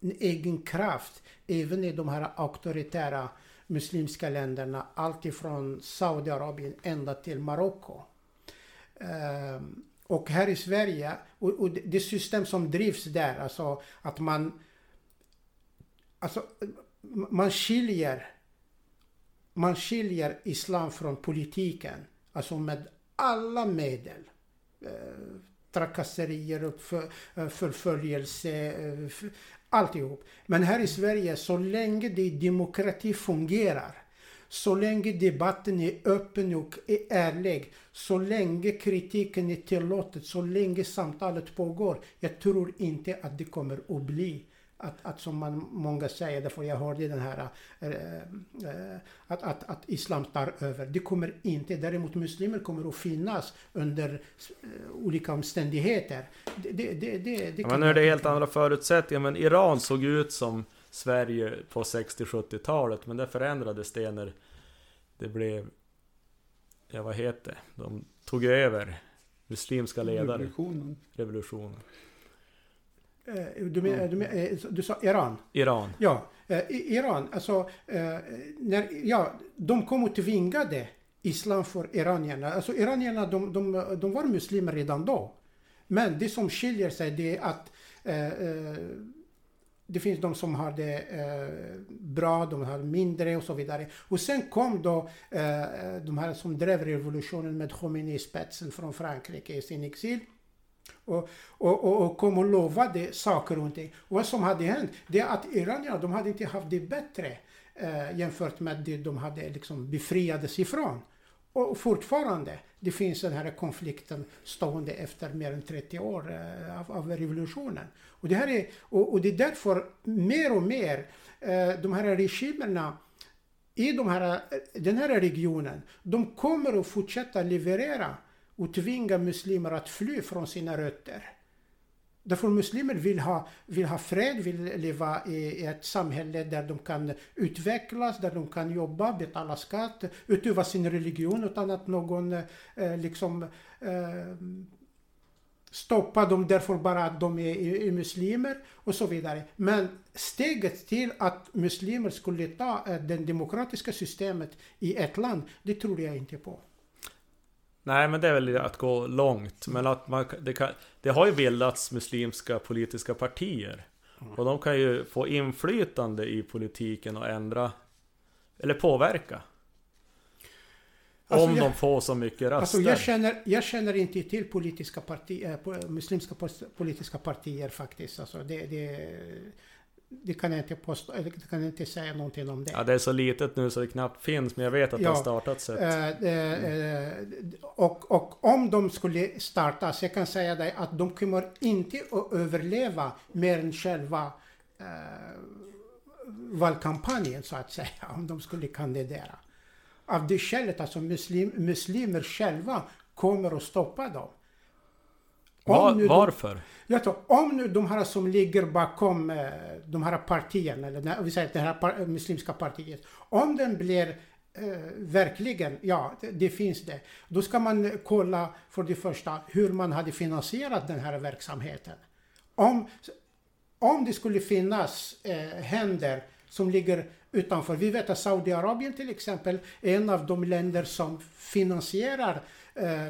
en egen kraft, även i de här auktoritära muslimska länderna, alltifrån Saudiarabien ända till Marocko. Um, och här i Sverige, och, och det det system som drivs där, alltså att man Alltså, man skiljer man skiljer islam från politiken, alltså med alla medel. Eh, trakasserier, uppför, eh, förföljelse, eh, alltihop. Men här i Sverige, så länge det demokrati fungerar, så länge debatten är öppen och är ärlig, så länge kritiken är tillåtet, så länge samtalet pågår, jag tror inte att det kommer att bli att, att som man, många säger, därför jag hörde den här, eh, att, att, att islam tar över. Det kommer inte, däremot muslimer kommer att finnas under eh, olika omständigheter. Det, det, det, det, det men nu är det helt andra förutsättningar. Men Iran såg ut som Sverige på 60-70-talet. Men det förändrades det när det blev... Ja, vad heter det? De tog över muslimska ledare. Revolutionen. Revolutionen. Eh, Du, men, du, men, eh, du sa Iran? Iran. Ja, eh, Iran, alltså, när, ja, de kom och tvingade islam för iranierna. Alltså iranierna, de, de, de var muslimer redan då. Men det som skiljer sig det är att det finns de som har det eh, bra, de har mindre och så vidare. Och sen kom då eh, de här som drev revolutionen med Khomeini i spetsen från Frankrike i sin exil. Och, och, och, och kom och lovade saker och ting. Och vad som hade hänt, det är att iranierna, de hade inte haft det bättre eh, jämfört med det de hade liksom befriades ifrån. Och fortfarande, det finns den här konflikten stående efter mer än 30 år eh, av, av revolutionen. Och det, här är, och, och det är därför mer och mer eh, de här regimerna i de här, eh, den här regionen, de kommer att fortsätta leverera och tvinga muslimer att fly från sina rötter. Därför muslimer vill ha, vill ha fred, vill leva i, ett samhälle där de kan utvecklas, där de kan jobba, betala skatt, utöva sin religion utan att någon eh, liksom eh, stoppar dem därför bara att de är, är, är muslimer och så vidare. Men steget till att muslimer skulle ta eh, det demokratiska systemet i ett land, det tror jag inte på. Nej, men det är väl att gå långt. Men att man, det, kan, det har ju bildats muslimska politiska partier. Och de kan ju få inflytande i politiken och ändra Eller påverka Alltså, Om jag- de får så mycket röster Alltså jag, känner, jag känner inte till politiska parti, eh, muslimska politiska partier faktiskt. Alltså det, det, det kan jag inte påstå, det kan jag inte säga någonting om det. Ja det är så litet nu så det knappt finns men jag vet att det Ja. har startats ett Eh, eh, eh, och, och om de skulle startas, jag kan säga dig att de kommer inte att överleva mer än själva eh, valkampanjen så att säga, om de skulle kandidera. Av det skälet, alltså muslim, muslimer själva kommer att stoppa dem. Var, nu de- Varför? jag tror, om nu de här som ligger bakom eh, de här partierna, eller när vi säger det här par, muslimska partiet, om den blir eh, verkligen, ja, det, det finns det. Då ska man kolla för det första hur man hade finansierat den här verksamheten. Om, om det skulle finnas eh, händer som ligger utanför. Vi vet att Saudiarabien till exempel är en av de länder som finansierar eh,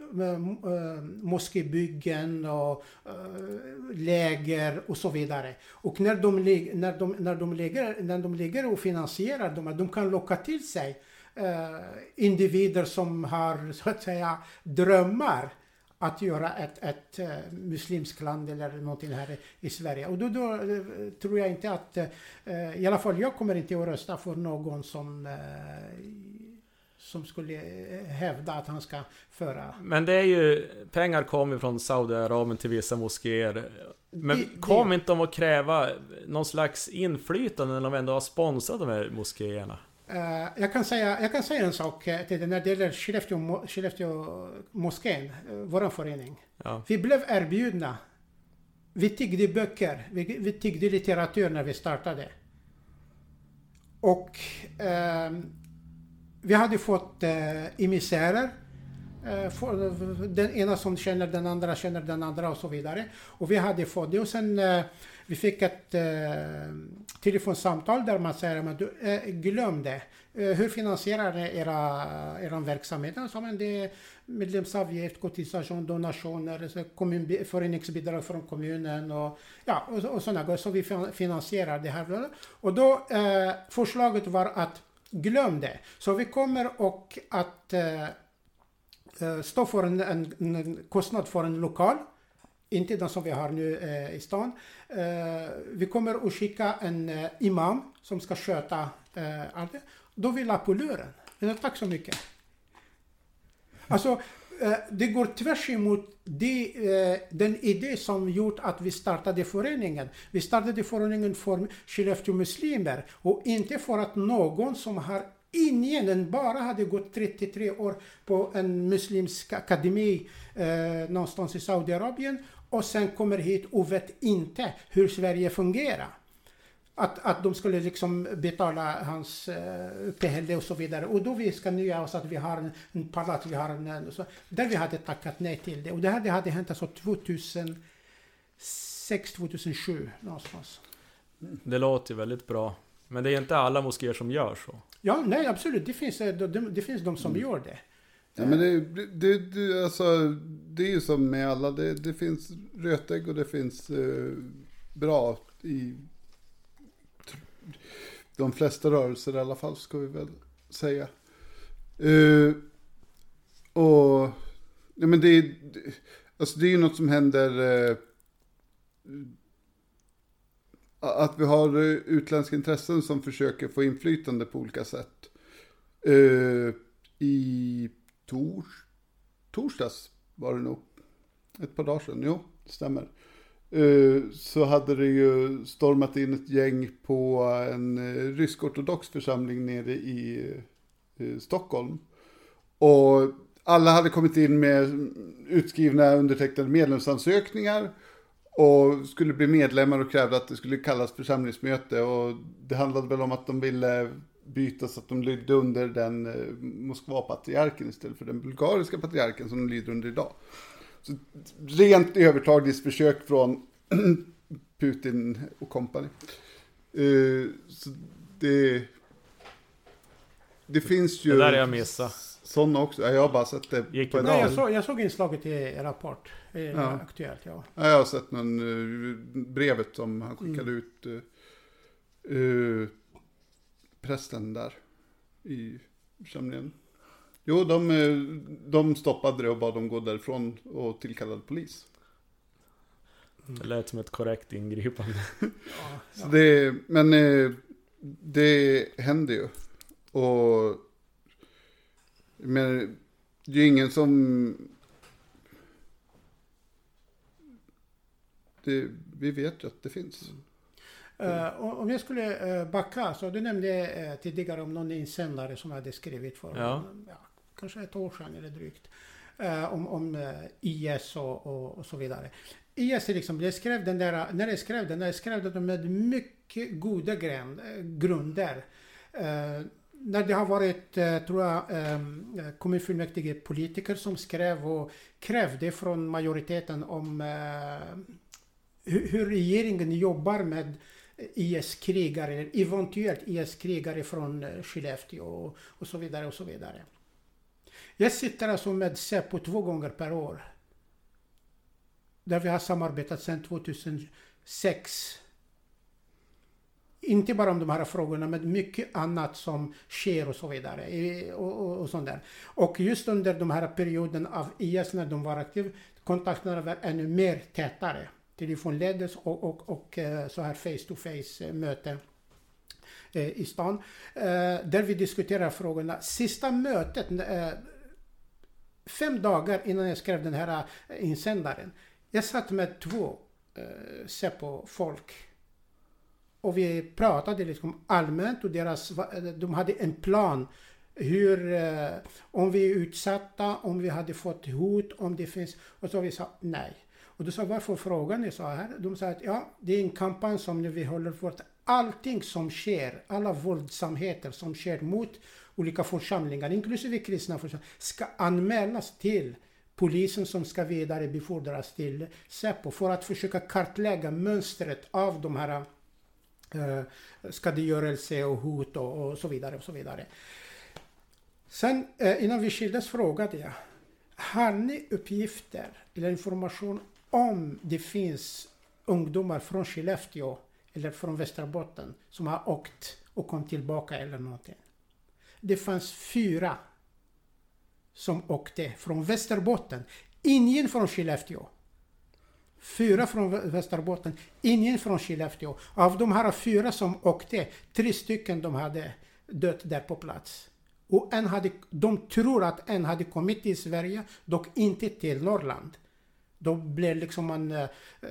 Eh, moskébyggen och eh, läger och så vidare. Och när de, när de, när de, ligger, när de ligger och finansierar dem, de kan locka till sig eh, individer som har så att säga drömmar att göra ett, ett muslimskt land eller någonting här i, Sverige. Och då, då tror jag inte att, i alla fall jag kommer inte att rösta för någon som som skulle eh, hävda att han ska föra Men det är ju Pengar kommer från Saudiarabien till vissa moskéer Men Det- det- kom inte de att kräva någon slags inflytande när de ändå har sponsrat de här moskéerna? Eh, jag, kan säga, jag kan säga en sak eh, till det när det gäller Skellefteå, Skellefteå moskén, vår förening. Ja. Vi blev erbjudna. Vi tiggde böcker, vi, vi tiggde litteratur när vi startade. Och ehm, vi hade fått eh, emissärer. Eh, den ena som känner den andra känner den andra och så vidare. Och vi hade fått det och sen eh, vi fick ett eh, telefonsamtal där man säger att du, eh, glöm det. Eh, hur finansierar ni era, era verksamhet? Jag sa, men det är medlemsavgift, kotisation, donationer, kommun, föreningsbidrag från kommunen och, ja, och, och sådana grejer. Så vi finansierar det här. Och då eh, förslaget var att glöm det. Så vi kommer och att eh, eh, stå för en, en, en kostnad för en lokal. Inte den som vi har nu eh, i stan. Eh, vi kommer att skicka en eh, imam som ska sköta eh, allt det. Då vill jag på luren. Tack så mycket. Alltså, Eh, det går tvärs emot det, eh, den idé som gjort att vi startade föreningen. Vi startade föreningen för Skellefteå muslimer och inte för att någon som har ingen, den bara hade gått 33 år på en muslimsk akademi eh, någonstans i Saudiarabien och sen kommer hit och vet inte hur Sverige fungerar. Att, att de skulle liksom betala hans eh, uppehälle och så vidare. Och då vi ska nöja oss att vi har en, en palats, vi har en, så, där vi hade tackat nej till det. Och det här det hade hänt alltså 2006, 2007 någonstans. Det låter väldigt bra Men det är inte alla moskéer som gör så Ja, nej absolut. Det finns, eh, det, det finns de som gör det. Ja, men det, det, det, alltså, det är ju som med alla, det, det finns rötägg och det finns eh, bra i de flesta rörelser i alla fall, ska vi väl säga. Uh, och, ja men det, är- alltså det är ju något som händer, uh, att vi har utländska intressen som försöker få inflytande på olika sätt. Uh, I tors, torsdags var det nog. Ett par dagar sedan, jo, det stämmer. Eh, så hade det ju stormat in ett gäng på en eh, rysk-ortodox församling nere i eh, Stockholm. Och alla hade kommit in med utskrivna undertecknade medlemsansökningar och skulle bli medlemmar och krävde att det skulle kallas församlingsmöte. Och det handlade väl om att de ville byta så att de lydde under den Moskva-patriarken istället för den bulgariska patriarken som de lyder under idag. Så rent övertagningsförsök från Putin och kompani. Eh, så det, det finns ju Det där har jag missat. sådana också. Ja, Jag har bara sett det Gick på bra? Nej, jag, såg, jag såg inslaget i Rapport. I Ja. Aktuellt, ja. Ja, jag har sett någon, eh, brevet som han skickade ut. Uh, uh, prästen där i församlingen. Jo, de, eh, de stoppade det och bad dem gå därifrån och tillkallade polis. Det lät som ett korrekt ingripande. ja, ja. det, men eh, det händer ju. Och men det är ju ingen som... Det, vi vet ju att det finns. Och- om jag skulle uh, backa, så du nämnde tidigare om någon insändare som hade skrivit för Ja. ja, kanske ett år sedan eller drygt. eh, om om eh, IS och, och, och så vidare. IS är liksom, jag skrev den där, när jag skrev den, jag skrev den med mycket goda gränd, eh, grunder. Eh, när det har varit, eh, tror jag, eh, kommunfullmäktige politiker som skrev och krävde från majoriteten om eh, hur, hur regeringen jobbar med IS-krigare, eventuellt IS-krigare från eh, Skellefteå och, och så vidare och så vidare. Jag sitter alltså med Säpo två gånger per år. Där vi har samarbetat sedan 2006. Inte bara om de här frågorna, men mycket annat som sker och så vidare. Och, och, och sånt där. Och just under de här perioden av IS när de var aktiva, kontakterna var ännu mer tätare. Telefonledes och, och, och eh, så här face to face möte eh, i stan. Eh, där vi diskuterar frågorna. Sista mötet, fem dagar innan jag skrev den här eh, insändaren. Jag satt med två eh, Säpo-folk. Och vi pratade liksom allmänt och deras, eh, de hade en plan hur, eh, om vi är utsatta, om vi hade fått hot, om det finns, och så vi sa nej. Och då sa varför frågar ni så här? De sa att ja, det är en kampanj som nu vi håller på att allting som sker, alla våldsamheter som sker mot olika församlingar, inklusive kristna församlingar, ska anmälas till polisen som ska vidarebefordras till Säpo för att försöka kartlägga mönstret av de här eh, skadegörelse och hot och, och så vidare och så vidare. Sen eh, innan vi skildes frågade jag, har ni uppgifter eller information om det finns ungdomar från Skellefteå eller från Västerbotten som har åkt och kom tillbaka eller någonting? Det fanns fyra som åkte från Västerbotten. Ingen från Skellefteå. Fyra från Västerbotten, ingen från Skellefteå. Av de här fyra som åkte, tre stycken de hade dött där på plats. Och en hade, de tror att en hade kommit till Sverige, dock inte till Norrland. Då blir liksom man, eh, eh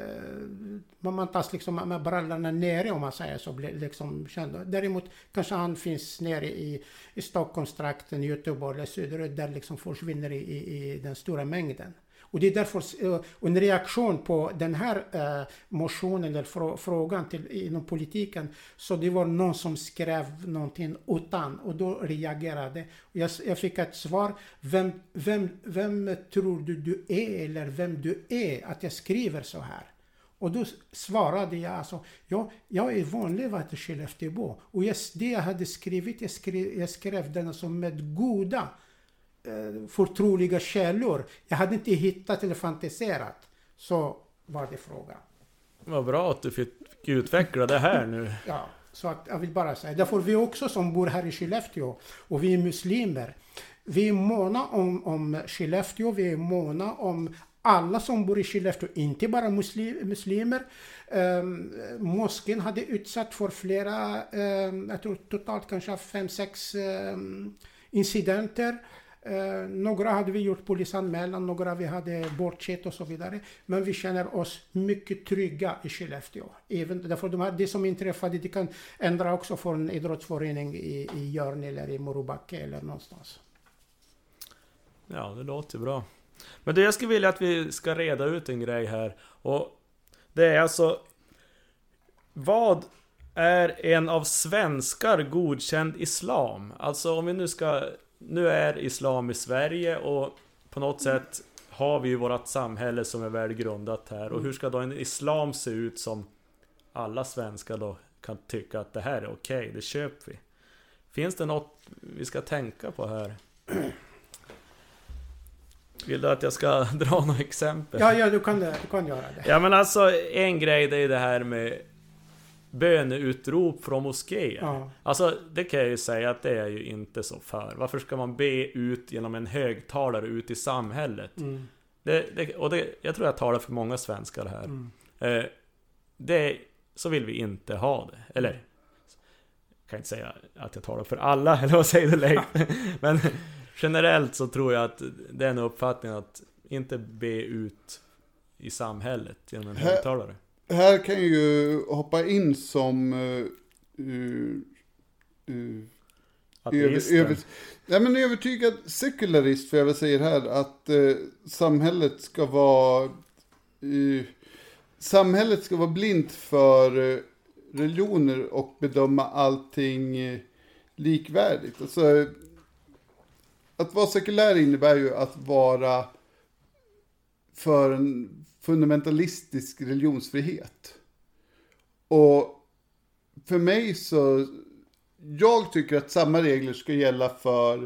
man, man tas liksom med brallorna nere om man säger så, blir liksom känd. Däremot kanske han finns nere i, i Stockholmstrakten, Göteborg eller söderut där liksom försvinner i, i, i den stora mängden. Och det är därför, eh, en reaktion på den här eh, motionen eller frågan till, inom politiken, så det var någon som skrev någonting utan och då reagerade. Jag, jag fick ett svar, vem, vem, vem tror du du är eller vem du är att jag skriver så här? Och då svarade jag alltså, ja, jag är vanlig vet Skellefteåbo. Och just det jag hade skrivit, jag skrev, jag skrev den alltså med goda förtroliga källor. Jag hade inte hittat eller fantiserat. Så var det frågan. Vad bra att du fick utveckla det här nu. Ja, så att jag vill bara säga. Därför vi också som bor här i Skellefteå och vi är muslimer. Vi är måna om, om Skellefteå, vi är måna om alla som bor i Skellefteå, inte bara muslim, muslimer. Um, moskén hade utsatt för flera, um, jag tror totalt kanske fem, sex um, incidenter. Eh, några hade vi gjort polisanmälan, några vi hade bortsett och så vidare. Men vi känner oss mycket trygga i Skellefteå. Även därför de här, det som inträffade, det kan ändra också för en idrottsförening i, i Jörn eller i Morobacke eller någonstans. Ja, det låter bra. Men det jag skulle vilja att vi ska reda ut en grej här. Och det är alltså... Vad är en av svenskar godkänd islam? Alltså om vi nu ska... Nu är islam i Sverige och på något sätt har vi ju vårt samhälle som är väl grundat här. Och hur ska då en islam se ut som alla svenskar då kan tycka att det här är okej, det köper vi. Finns det något vi ska tänka på här? Vill du att jag ska dra några exempel? Ja, ja du, kan, du kan göra det. Ja men alltså, en grej det är det här med böneutrop från moskéer. Ja. Alltså, det kan jag ju säga att det är ju inte så för. Varför ska man be ut genom en högtalare ut i samhället? Mm. Det, det, och det, jag tror jag talar för många svenskar här. Mm. Eh, det, så vill vi inte ha det. Eller, jag kan inte säga att jag talar för alla, eller vad säger du Leif? Men generellt så tror jag att det är en uppfattning att inte be ut i samhället genom en högtalare. Här kan jag ju hoppa in som uh, uh, över, över, ja, men övertygad sekularist, för jag väl säger här, att eh, samhället ska vara eh, samhället ska vara blint för eh, religioner och bedöma allting likvärdigt. Alltså, att vara sekulär innebär ju att vara för en fundamentalistisk religionsfrihet. Och för mig så, jag tycker att samma regler ska gälla för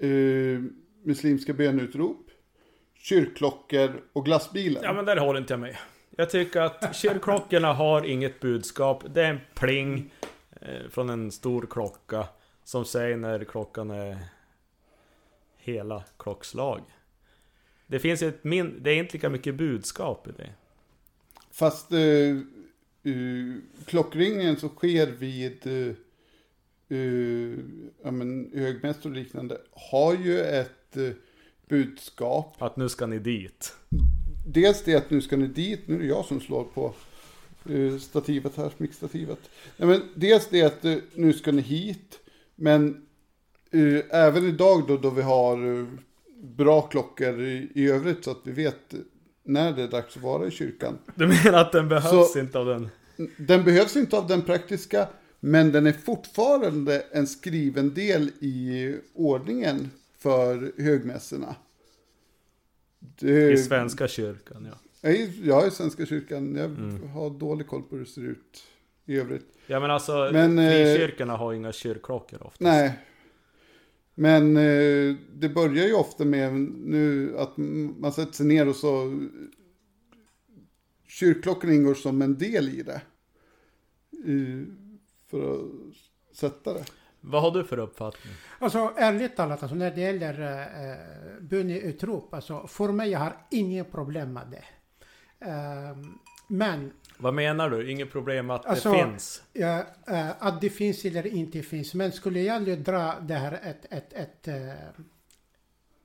eh, muslimska bönutrop, kyrkklockor och glassbilar. Ja men där håller inte jag med. Jag tycker att kyrkklockorna har inget budskap. Det är en pling eh, från en stor klocka som säger när klockan är hela klockslag. Det finns ett min... Det är inte lika mycket budskap i det. Fast eh, eh, klockringen som sker vid eh, eh, ja, men, högmässor och liknande har ju ett eh, budskap. Att nu ska ni dit. Dels det att nu ska ni dit, nu är det jag som slår på stativet här, mickstativet. Nej, men dels det att nu ska ni hit, men även idag då, då vi har bra klockor i, i övrigt så att vi vet när det är dags att vara i kyrkan. Du menar att den behövs Så- inte av den? Den behövs inte av den praktiska, men den är fortfarande en skriven del i ordningen för högmässorna. Det- I Svenska kyrkan ja. Jag är, jag är i Svenska kyrkan, jag Mm. har dålig koll på hur det ser ut i övrigt. Ja men alltså, Men, eh, frikyrkorna har inga kyrkklockor ofta. Nej. Men eh, det börjar ju ofta med nu att man sätter sig ner och så kyrkklockan ingår som en del i det. I, för att sätta det. Vad har du för uppfattning? Alltså ärligt talat, alltså, när det gäller uh, böneutrop, alltså för mig jag har inget problem med det. Ehm, men Vad menar du? Inget problem att Alltså- det finns? Ja, eh, att det finns eller inte finns. Men skulle jag nu dra det här ett, ett, ett, eh,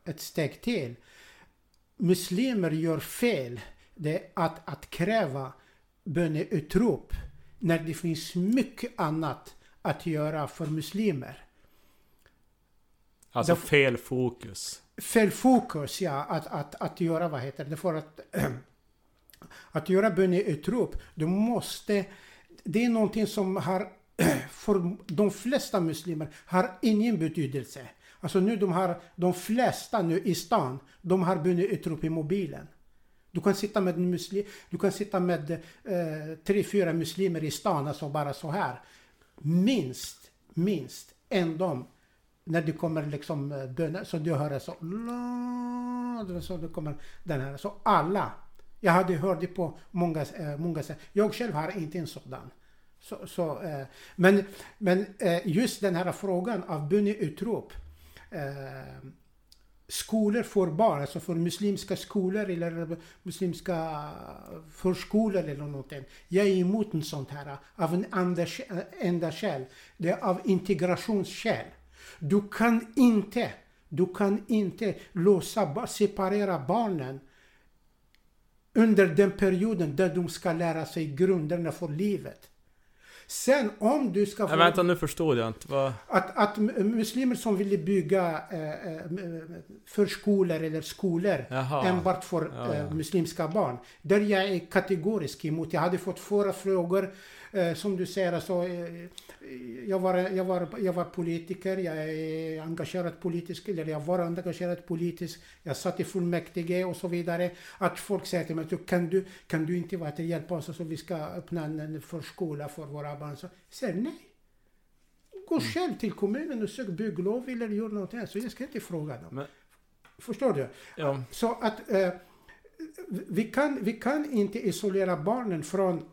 ett steg till. Muslimer gör fel. Det att, att kräva böneutrop när det finns mycket annat att göra för muslimer. Alltså fel fokus. Fel fokus, ja. Att, att, att göra, vad heter det, för att, att göra böneutrop, du måste, det är någonting som har, för de flesta muslimer, har ingen betydelse. Alltså nu de har, de flesta nu i stan, de har böneutrop i mobilen. Du kan sitta med, muslim, du kan sitta med eh, tre, fyra muslimer i stan, alltså bara så här. Minst, minst en dem när det kommer liksom eh, böner, så du hör så, så det kommer den här, så alla. Jag hade hört det på många, eh, många sätt. Jag själv har inte en sådan. Så, så, eh, men men eh, just den här frågan av böneutrop. Skolor för barn, alltså för muslimska skolor eller muslimska förskolor eller någonting. Jag är emot en sånt här av en enda, enda skäl. Det är av integrationsskäl. Du kan inte, du kan inte låsa, separera barnen under den perioden där de ska lära sig grunderna för livet. Sen om du ska få... Nej, vänta, nu förstod jag inte. Vad... Att, att muslimer som ville bygga eh, eh, förskolor eller skolor Jaha. enbart för Ja, eh, ja. muslimska barn. Där jag är kategorisk emot. Jag hade fått förra frågor eh, som du säger. Alltså, eh, jag, var, jag, var, jag var politiker, jag är engagerad politiskt, eller jag var engagerad politiskt. Jag satt i fullmäktige och så vidare. Att folk säger till mig, "Du, kan du, kan du inte vara till hjälp oss så vi ska öppna en, en förskola för våra barn? Så jag säger nej. Gå själv till kommunen och sök bygglov eller gör någonting. Så jag ska inte fråga dem. Men, Förstår du? Ja. Så att eh, vi, kan, vi kan inte isolera barnen från,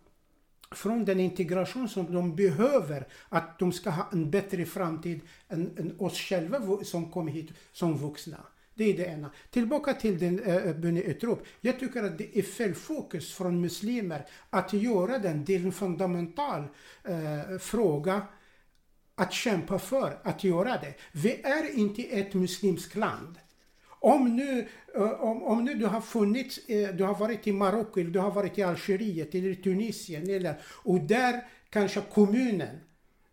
från den integration som de behöver. Att de ska ha en bättre framtid än, än oss själva som kom hit som vuxna. Det är det ena. Tillbaka till den äh, eh, eh, böneutrop. Jag tycker att det är fel fokus från muslimer att göra den till en fundamental äh, fråga att kämpa för att göra det. Vi är inte ett muslimskt land. Om nu, eh, om, om nu du har funnits, eh, du har varit i Marocko, eller du har varit i Algeriet eller i Tunisien eller, och där kanske kommunen,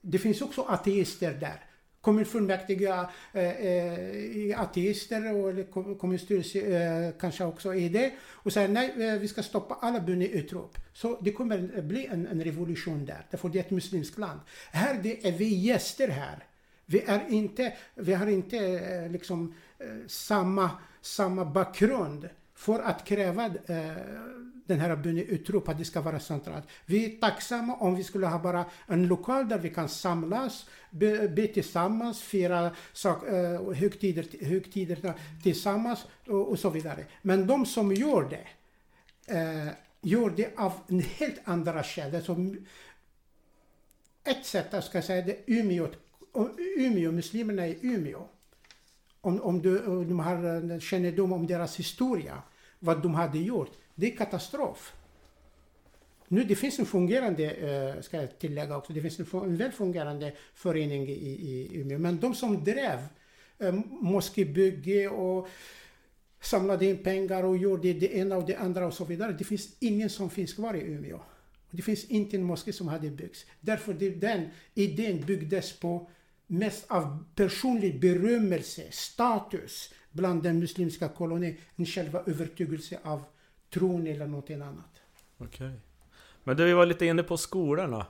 det finns också ateister där. Kommunfullmäktige eh, är ateister och eller kommunstyrelse kanske också är det. Och säger nej, vi ska stoppa alla böneutrop. Så det kommer bli en, en revolution där, därför det är ett muslimskt land. Här det är vi gäster här. Vi, är inte, vi har inte liksom, eh, Eh, samma, samma bakgrund för att kräva eh, den här böneutrop att det ska vara centralt. Vi är tacksamma om vi skulle ha bara en lokal där vi kan samlas, be, be tillsammans, fira sak, eh, högtider, högtider tillsammans och, och så vidare. Men de som gör det, eh, gör det av en helt andra skäl. Alltså, ett sätt, jag ska säga det, Umeå, Umeå muslimerna i Umeå. Om, om, du, om de har eh, kännedom om deras historia, vad de hade gjort, det är katastrof. Nu det finns en fungerande, eh, ska jag tillägga också, det finns en, en väl fungerande förening i, i Umeå. Men de som drev eh, moskébygge och samlade in pengar och gjorde det ena och det andra och så vidare. Det finns ingen som finns kvar i Umeå. Det finns inte en moské som hade byggts. Därför det, den idén byggdes på mest av personlig berömmelse, status bland den muslimska kolonin än själva övertygelse av tron eller någonting annat. Okej. Men du, vi var lite inne på skolorna.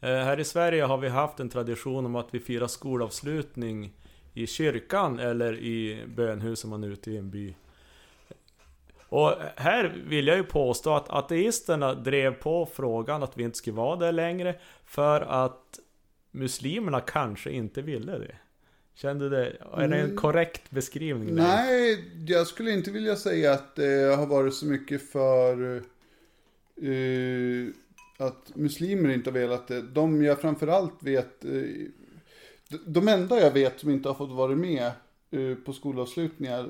Eh, här i Sverige har vi haft en tradition om att vi firar skolavslutning i kyrkan eller i bönhus om man är ute i en by. Och här vill jag ju påstå att ateisterna drev på frågan att vi inte skulle vara där längre för att muslimerna kanske inte ville det. Kände det, är det en Mm. korrekt beskrivning? där? Nej, jag skulle inte vilja säga att det har varit så mycket för eh, att muslimer inte har velat det. De jag framförallt vet, eh, de, enda jag vet som inte har fått vara med eh, på skolavslutningar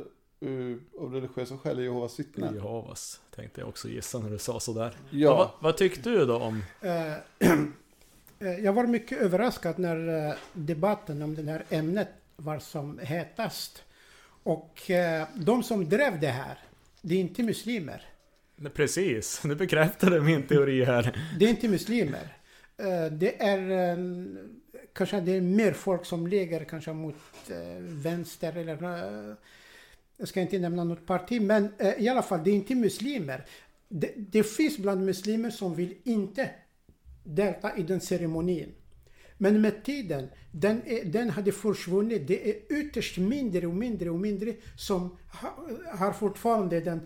eh, av religiösa skäl är Jehovas vittnen. Jehovas, tänkte jag också gissa när du sa sådär. Ja. Ja, vad, vad tyckte du då om... Eh, Jag var mycket överraskad när eh, debatten om det här ämnet var som hetast. Och eh, de som drev det här, det är inte muslimer. Precis, nu bekräftade min teori här. Det är inte muslimer. Det är kanske det är mer folk som ligger kanske mot vänster eller jag ska inte nämna något parti, men i alla fall det är inte muslimer. Det, det finns bland muslimer som vill inte delta i den ceremonin. Men med tiden, den, är, den hade försvunnit. Det är ytterst mindre och mindre och mindre som ha, har fortfarande den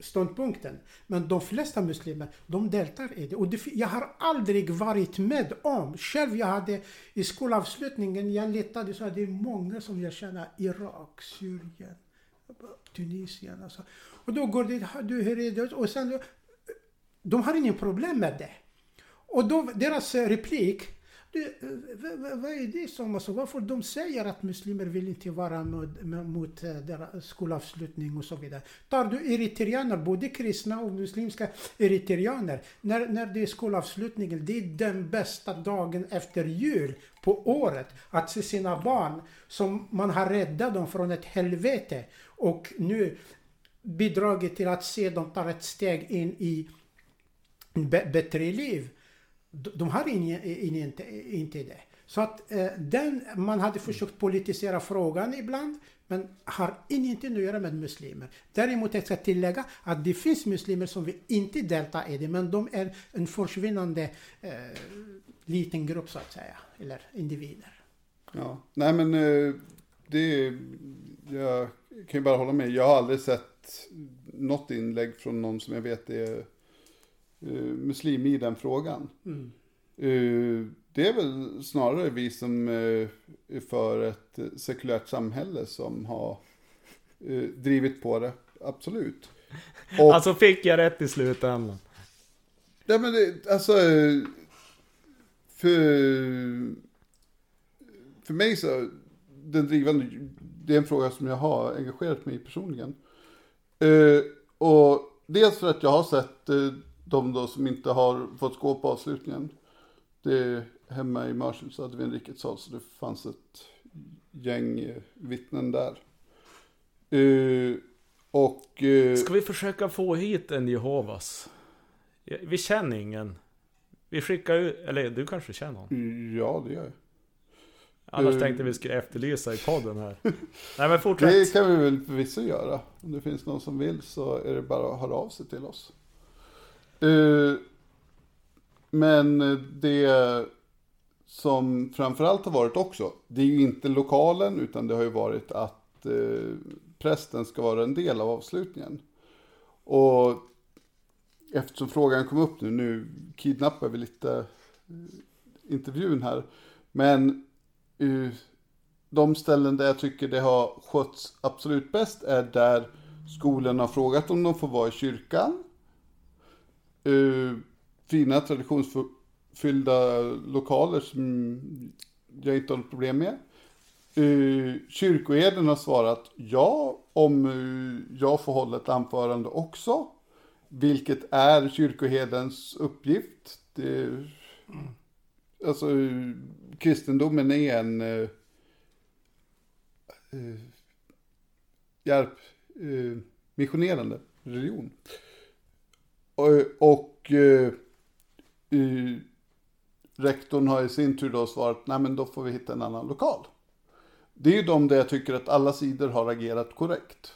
ståndpunkten. Men de flesta muslimer, de deltar i det. Och det, jag har aldrig varit med om, själv jag hade i skolavslutningen, jag letade så att det är många som jag känner, Irak, Syrien, Tunisien. Alltså. Och då går det, du hör det? Och sen, de har ingen problem med det. Och då, deras eh, replik, det, eh, vad, vad- är det som, alltså, varför de säger att muslimer vill inte vara med, mot eh, deras skolavslutning och så vidare. Tar du eritreaner, både kristna och muslimska eritreaner, när, när det är skolavslutningen, det är den bästa dagen efter jul på året. Att se sina barn som man har räddat dem från ett helvete och nu bidragit till att se dem ta ett steg in i ett bättre liv. De, har in, in, inte, inte det. Så att eh, den, man hade försökt politisera frågan ibland, men har ingenting att göra med muslimer. Däremot jag ska tillägga att det finns muslimer som vill inte delta i det, men de är en försvinnande eh, liten grupp så att säga, eller individer. ja. Nej men eh, det, jag kan ju bara hålla med. Jag har aldrig sett något inlägg från någon som jag vet är eh, muslim i den frågan. Mm. Eh, Det är väl snarare vi som eh, är för ett sekulärt samhälle som har eh, drivit på det, absolut. Och, Alltså fick jag rätt i slutändan? ja, men det, alltså, eh, för, för mig så, den drivande, det är en fråga som jag har engagerat mig i personligen. Eh, och dels för att jag har sett eh, de då som inte har fått gå på avslutningen. Det hemma i Mörsil så hade vi en rikets så det fanns ett gäng eh, vittnen där. Eh, och... Eh, Ska vi försöka få hit en Jehovas? Vi känner ingen. Vi skickar ut, eller du kanske känner någon? ja, det gör jag. Annars Eh. tänkte vi skulle efterlysa i podden här. Nej men fortsätt. Det kan vi väl förvisso göra. Om det finns någon som vill så är det bara att höra av sig till oss. Eh, men det som framförallt har varit också, det är ju inte lokalen utan det har ju varit att eh, prästen ska vara en del av avslutningen. Och eftersom frågan kom upp nu, nu kidnappar vi lite eh, intervjun här. Men uh, de ställen där jag tycker det har skötts absolut bäst är där skolan har frågat om de får vara i kyrkan eh, fina traditionsfyllda lokaler som jag inte har något problem med. Eh, kyrkoherden har svarat ja om eh, jag får hålla ett anförande också. Vilket är kyrkoherdens uppgift. Det, Alltså kristendomen är en Eh, eh hjälp, eh, missionerande religion. Och, och uh, uh, rektorn har i sin tur då svarat, nej men då får vi hitta en annan lokal. Det är ju de där jag tycker att alla sidor har agerat korrekt.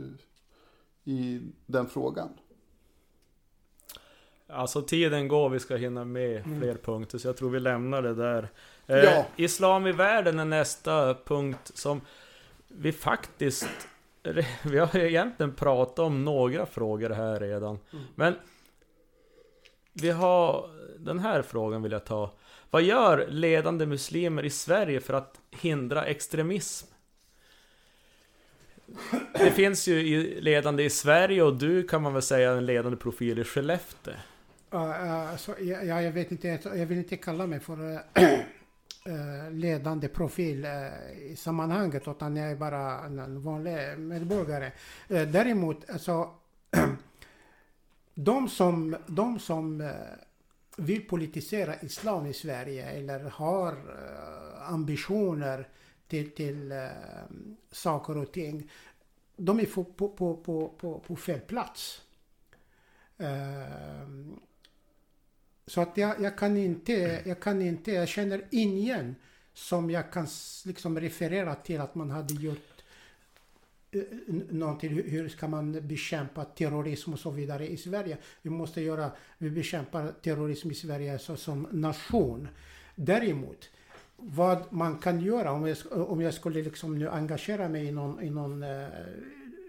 uh, I den frågan. Alltså tiden går, vi ska hinna med fler punkter, så jag tror vi lämnar det där. Eh, Ja. Islam i världen är nästa punkt som vi faktiskt... Vi har egentligen pratat om några frågor här redan. Men vi har... Den här frågan vill jag ta. Vad gör ledande muslimer i Sverige för att hindra extremism? Det finns ju ledande i Sverige och du kan man väl säga en ledande profil i Skellefteå. Ja, ja, så, ja, ja, jag vet inte, jag, jag vill inte kalla mig för eh, eh, Eh, ledande profil eh, i sammanhanget, utan jag är bara en, vanlig medborgare. Eh, däremot, alltså, de som, de som vill politisera islam i Sverige eller har ambitioner till, till saker och ting, de är på, på, på, på, på fel plats. Så att jag, jag kan inte, jag kan inte, jag känner ingen som jag kan liksom referera till att man hade gjort eh, någonting, hur, ska man bekämpa terrorism och så vidare i Sverige. Vi måste göra, vi bekämpar terrorism i Sverige så, som nation. Däremot, vad man kan göra om jag, om jag skulle liksom nu engagera mig i någon, i någon eh,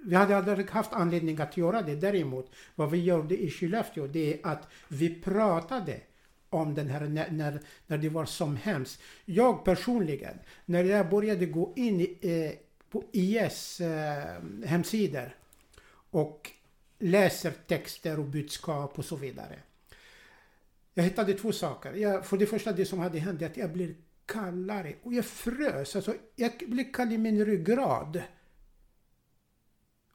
vi hade aldrig haft anledning att göra det. Däremot, vad vi gjorde i Skellefteå, det är att vi pratade om den här när, när, när det var som hemskt. Jag personligen, när jag började gå in i, eh, på IS eh, hemsidor och läser texter och budskap och så vidare. Jag hittade två saker. Jag, för det första, det som hade hänt är att jag blev kallare och jag frös. Alltså, jag blev kall i min ryggrad.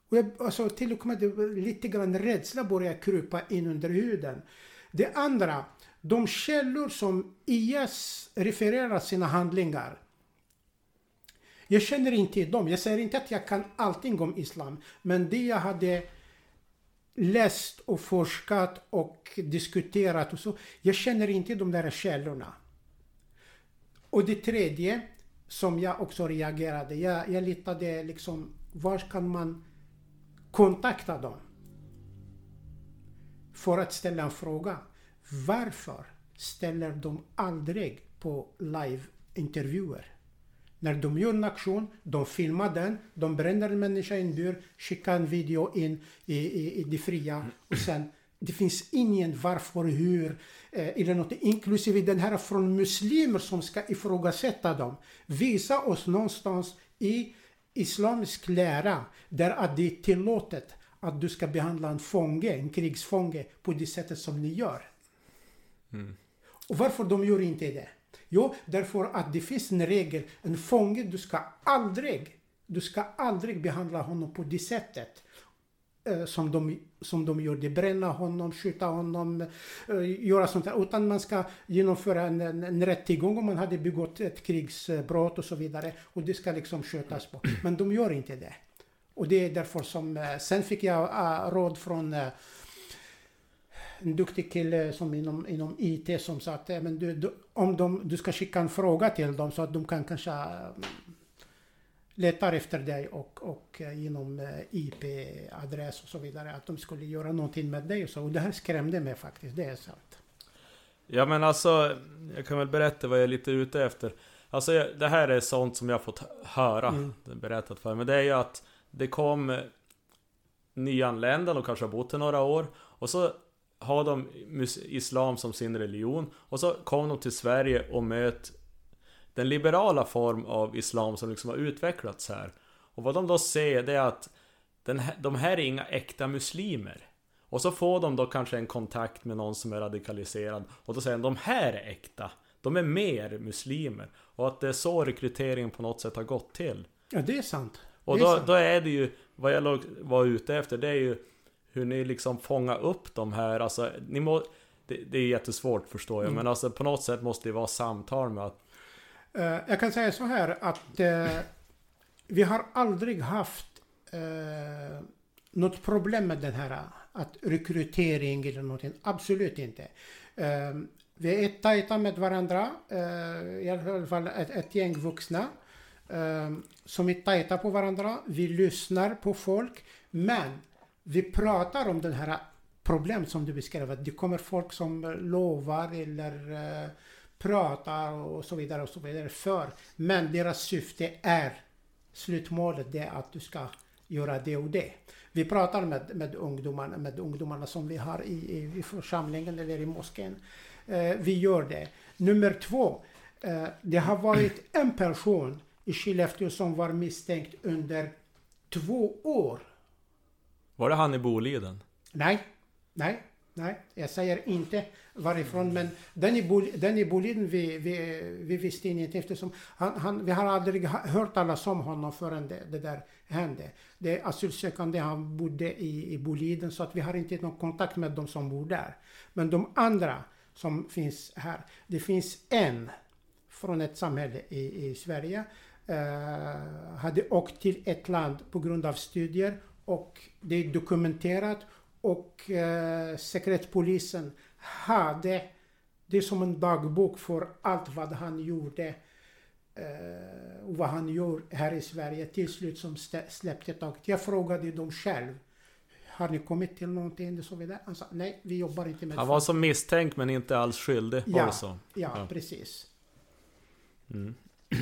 Och jag, alltså, till och med lite grann rädsla började krypa in under huden. Det andra, de källor som IS refererar sina handlingar. Jag känner inte till dem. Jag säger inte att jag kan allting om islam. Men det jag hade läst och forskat och diskuterat och så. Jag känner inte de där källorna. Och det tredje som jag också reagerade. Jag, jag litade liksom, var kan man kontakta dem? För att ställa en fråga. Varför ställer de aldrig på live-intervjuer? När de gör en aktion, de filmar den, de bränner en människa i en bur, skickar en video in i, i, i det fria och sen det finns ingen varför, hur eh, eller något, inklusive den här från muslimer som ska ifrågasätta dem. Visa oss någonstans i, i, islamisk lära där att det är tillåtet att du ska behandla en fånge, en krigsfånge, på det sättet som ni gör. Mm. Och varför de gör inte det? Jo, därför att det finns en regel. En fånge, du ska aldrig, du ska aldrig behandla honom på det sättet. eh, Som de, som de gjorde. Bränna honom, skjuta honom, eh, göra sånt där. Utan man ska genomföra en, en, en rättegång om man hade begått ett krigsbrott och så vidare. Och det ska liksom skötas på. Men de gör inte det. Och det är därför som, eh, sen fick jag eh, råd från eh, en duktig kille som inom, inom IT som sa att eh, men du, du, om de, du ska skicka en fråga till dem så att de kan kanske eh, letar efter dig och, och eh, genom eh, IP-adress och så vidare att de skulle göra någonting med dig och så. Och det här skrämde mig faktiskt, det är sant. Ja men alltså, jag kan väl berätta vad jag är lite ute efter. Alltså det här är sånt som jag har fått höra, Mm. berättat för mig. Men det är ju att det kom eh, nyanlända, de kanske har bott i några år. Och så har de islam som sin religion. Och så kom de till Sverige och möt den liberala form av islam som liksom har utvecklats här. Och vad de då ser det är att den här, de här är inga äkta muslimer. Och så får de då kanske en kontakt med någon som är radikaliserad. Och då säger de de här är äkta. De är mer muslimer. Och att det är så rekryteringen på något sätt har gått till. Ja, det är sant. Och är då, sant. då är det ju, vad jag var ute efter, det är ju hur ni liksom fångar upp de här, alltså, ni må, det, det är jättesvårt förstår jag, Mm. men alltså på något sätt måste det vara samtal med att, Eh, jag kan säga så här att eh, vi har aldrig haft eh, något problem med den här att rekrytering eller någonting. Absolut inte. Eh, vi är tajta med varandra, i alla fall ett, ett gäng vuxna som är tajta på varandra. Vi lyssnar på folk, men vi pratar om den här problem som du beskrev. Att det kommer folk som lovar eller pratar och så vidare och så vidare för. Men deras syfte är slutmålet det är att du ska göra det och det. Vi pratar med, med, ungdomarna, med ungdomarna som vi har i, i, i församlingen eller i moskén. Eh, vi gör det. Nummer två. Eh, det har varit en person i Skellefteå som var misstänkt under två år. var det han i Boliden? Nej, nej, nej. Jag säger inte varifrån, men den i, Bol, den i Boliden vi, vi, vi visste ingenting eftersom han, han, vi har aldrig hört talas om honom förrän det, det där hände. Det är asylsökande, han bodde i, i Boliden så att vi har inte någon kontakt med de som bor där. Men de andra som finns här, det finns en från ett samhälle i, i Sverige eh, hade åkt till ett land på grund av studier och det är dokumenterat och eh, Säkerhetspolisen hade det som en dagbok för allt vad han gjorde eh, och vad han gör här i Sverige. Till slut som släppte taget. Jag frågade dem själv. Har ni kommit till någonting? Och så vidare. Han sa nej, vi jobbar inte med Han var som misstänkt men inte alls skyldig, Ja. det så? Ja, Ja. precis. Mm.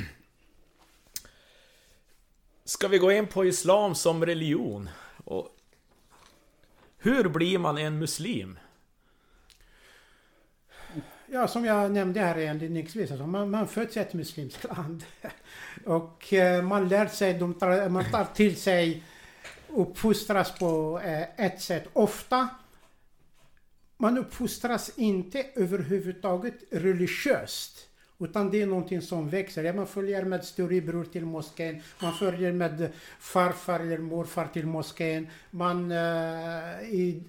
Ska vi gå in på Islam som religion? Och hur blir man en muslim? Ja, som jag nämnde här inledningsvis, alltså man, man föds i ett muslimskt land. och eh, man lär sig, de tar, man tar till sig uppfostras på eh, ett sätt. Ofta, man uppfostras inte överhuvudtaget religiöst. Utan det är någonting som växer. Ja, man följer med storebror till moskén. Man följer med farfar eller morfar till moskén. Man eh, i,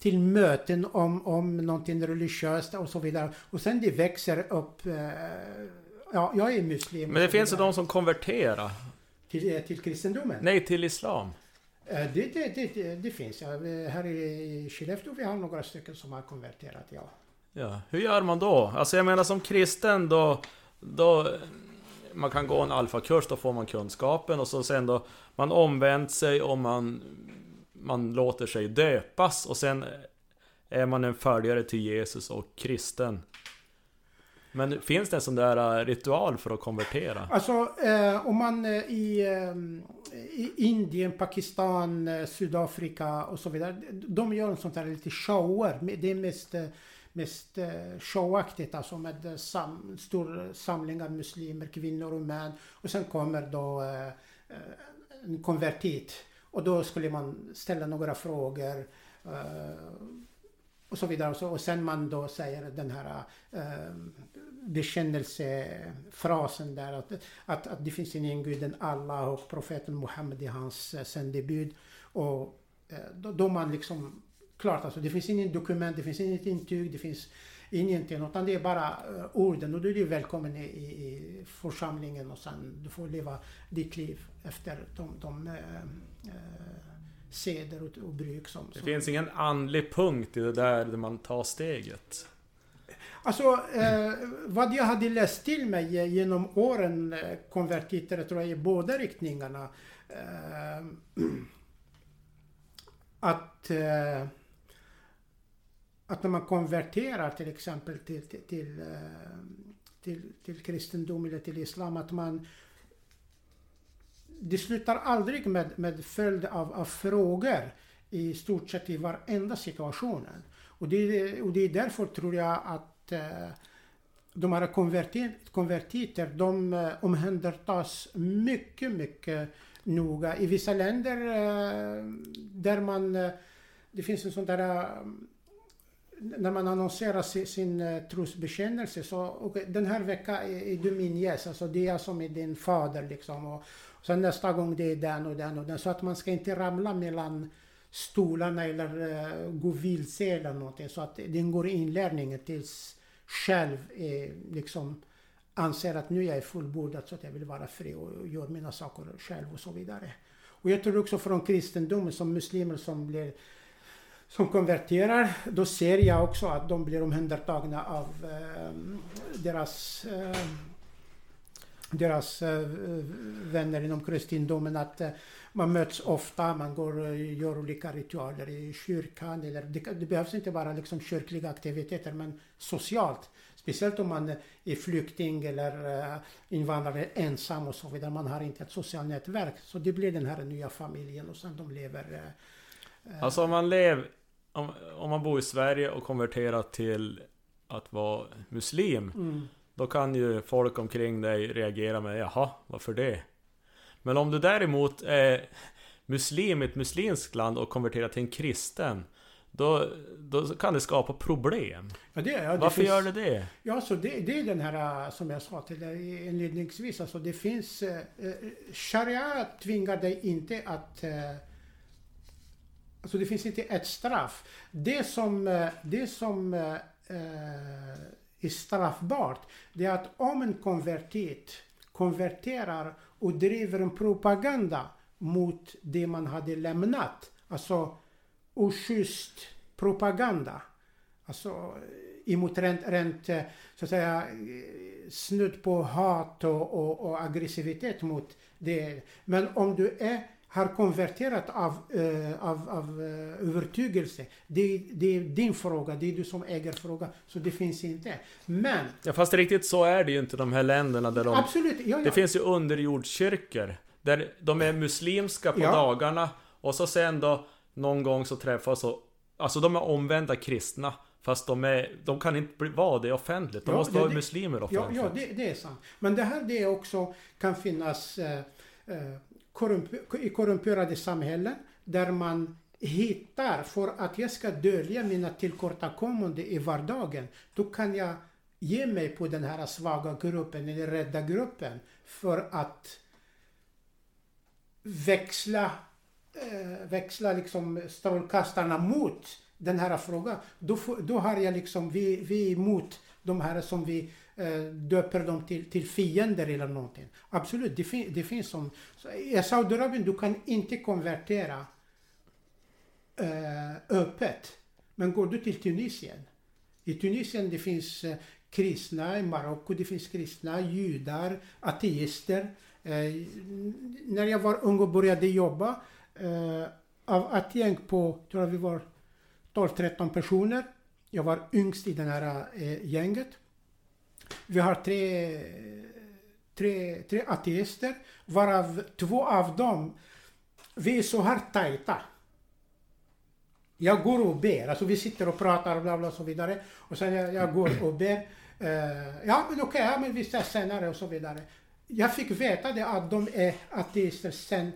till möten om, om någonting religiöst och så vidare. Och sen det växer upp. Eh, ja, jag är muslim. Men det finns ju de som konverterar. Till, eh, till kristendomen? Nej, till Islam. Eh, Det, det, det, det, finns. Här i Skellefteå vi har några stycken som har konverterat, ja. Ja, hur gör man då? Alltså jag menar som kristen då... Då... Man kan gå en alfakurs, då får man kunskapen och så sen då... Man omvänt sig och man... Man låter sig döpas och sen är man en följare till Jesus och kristen. Men finns det en sån där äh, ritual för att konvertera? Alltså eh, om man eh, i, eh, i Indien, Pakistan, eh, Sydafrika och så vidare. De gör en sånt här lite shower. Det är mest, eh, mest eh, showaktigt alltså med eh, sam, stor samling av muslimer, kvinnor och män. Och sen kommer då eh, en konvertit. Och då skulle man ställa några frågor. eh, och så vidare. Och, så, och sen man då säger den här eh, bekännelsefrasen där att, att, att det finns ingen gud än Allah och profeten Muhammed är hans eh, sändebud. Och eh, då, då man liksom klart alltså, det finns ingen dokument, det finns inget intyg, det finns ingenting, utan det är bara eh, orden och då är du välkommen i, i, församlingen och sen du får leva ditt liv efter de, de eh, eh, seder och, och bruk som... Det som finns ingen andlig punkt i det där, där man tar steget. Alltså, eh, vad jag hade läst till mig genom åren, eh, konvertiter, tror jag, i båda riktningarna. Eh, att, eh, att när man konverterar till exempel till, till, till, eh, till, till kristendom eller till islam, att man det slutar aldrig med, med följd av, av frågor i stort sett i varenda situationen. Och det, är- och det är därför tror jag att eh, de här konvertit, konvertiter, de eh, omhändertas mycket, mycket noga. I vissa länder där man, det finns en sån där när man annonserar sin, sin trosbekännelse så okej, den här veckan är, är du min gäst, alltså det är jag som är din fader liksom. Och, sen nästa gång det är den och den och den. Så att man ska inte ramla mellan stolarna eller uh, gå vilse eller någonting. Så att det ingår i inlärningen tills själv är, liksom anser att nu är jag fullbordad så att jag vill vara fri och gör mina saker själv och så vidare. Och jag tror också från kristendomen som muslimer som blir som konverterar, då ser jag också att de blir omhändertagna av eh, deras eh, deras eh, vänner inom kristendomen att eh, man möts ofta, man går eh, gör olika ritualer i kyrkan. Eller det, det behövs inte bara liksom kyrkliga aktiviteter men socialt. Speciellt om man eh, är flykting eller eh, invandrare ensam och så vidare. Man har inte ett socialt nätverk. Så det blir den här nya familjen och sen de lever eh, eh. Alltså om man lever... Om, om man bor i Sverige och konverterar till att vara muslim. mm. Då kan ju folk omkring dig reagera med Jaha, varför det? Men om du däremot är muslim i ett muslimskt land och konverterar till en kristen Då, då kan det skapa problem. Ja, det, ja, det Varför finns- gör det det? Ja, så det, det är den här äh, som jag sa till dig inledningsvis. Alltså det finns... Eh, eh, sharia tvingar dig inte att... Eh, alltså det finns inte ett straff. Det som, eh, det som eh, eh, är straffbart, det är att om en konvertit konverterar och driver en propaganda mot det man hade lämnat, alltså oschysst propaganda, alltså eh, emot rent, rent så att säga snudd på hat och, och, och aggressivitet mot det. Men om du är, har konverterat av, eh, av, av eh, övertygelse, det, det är din fråga, det är du som äger frågan, så det finns inte. Men Ja fast riktigt så är det ju inte de här länderna där de... absolut, ja, ja. Det finns ju underjordskyrkor. Där de är muslimska på Ja. dagarna. Och så sen då någon gång så träffas och... Alltså de är omvända kristna. Fast de är... De kan inte vara det offentligt. De Ja, måste det- vara det- muslimer Ja, offentligt. ja det, det är sant. Men det här det är också kan finnas eh, eh, korrump- i korrumperade samhällen där man hittar, för att jag ska dölja mina tillkortakommanden i vardagen, då kan jag ge mig på den här svaga gruppen eller rädda gruppen för att växla, eh, växla liksom strålkastarna mot den här frågan. Då, då har jag liksom, vi, vi är emot de här som vi eh, Eh, döper dem till, till fiender eller någonting. Absolut, det, fin, det finns som... I Saudiarabien du kan inte konvertera eh, öppet. Men går du till Tunisien. I Tunisien det finns eh, kristna, i Marocko det finns kristna, judar, ateister. Eh, när jag var ung och började jobba, eh, av ett gäng på, tror jag vi var 12-13 personer. Jag var yngst i det här eh, gänget. Vi har tre, tre, tre ateister, varav två av dem, vi är så här tajta. Jag går och ber, alltså vi sitter och pratar och bla bla och så vidare. Och sen jag, jag går och ber. Uh, ja men okej, ja, men vi ses senare och så vidare. Jag fick veta det att de är ateister sen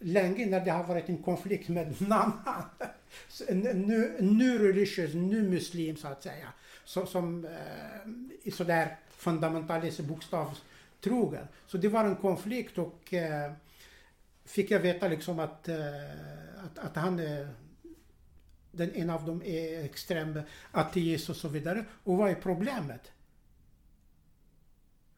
länge när det har varit en konflikt med en annan. nu, nu religiös, nu muslim så att säga. Så, som eh, sådär fundamentalist bokstavstrogen. Så det var en konflikt och eh, fick jag veta liksom att, eh, att, att han är den en av dem är extrem ateist och så vidare. Och vad är problemet?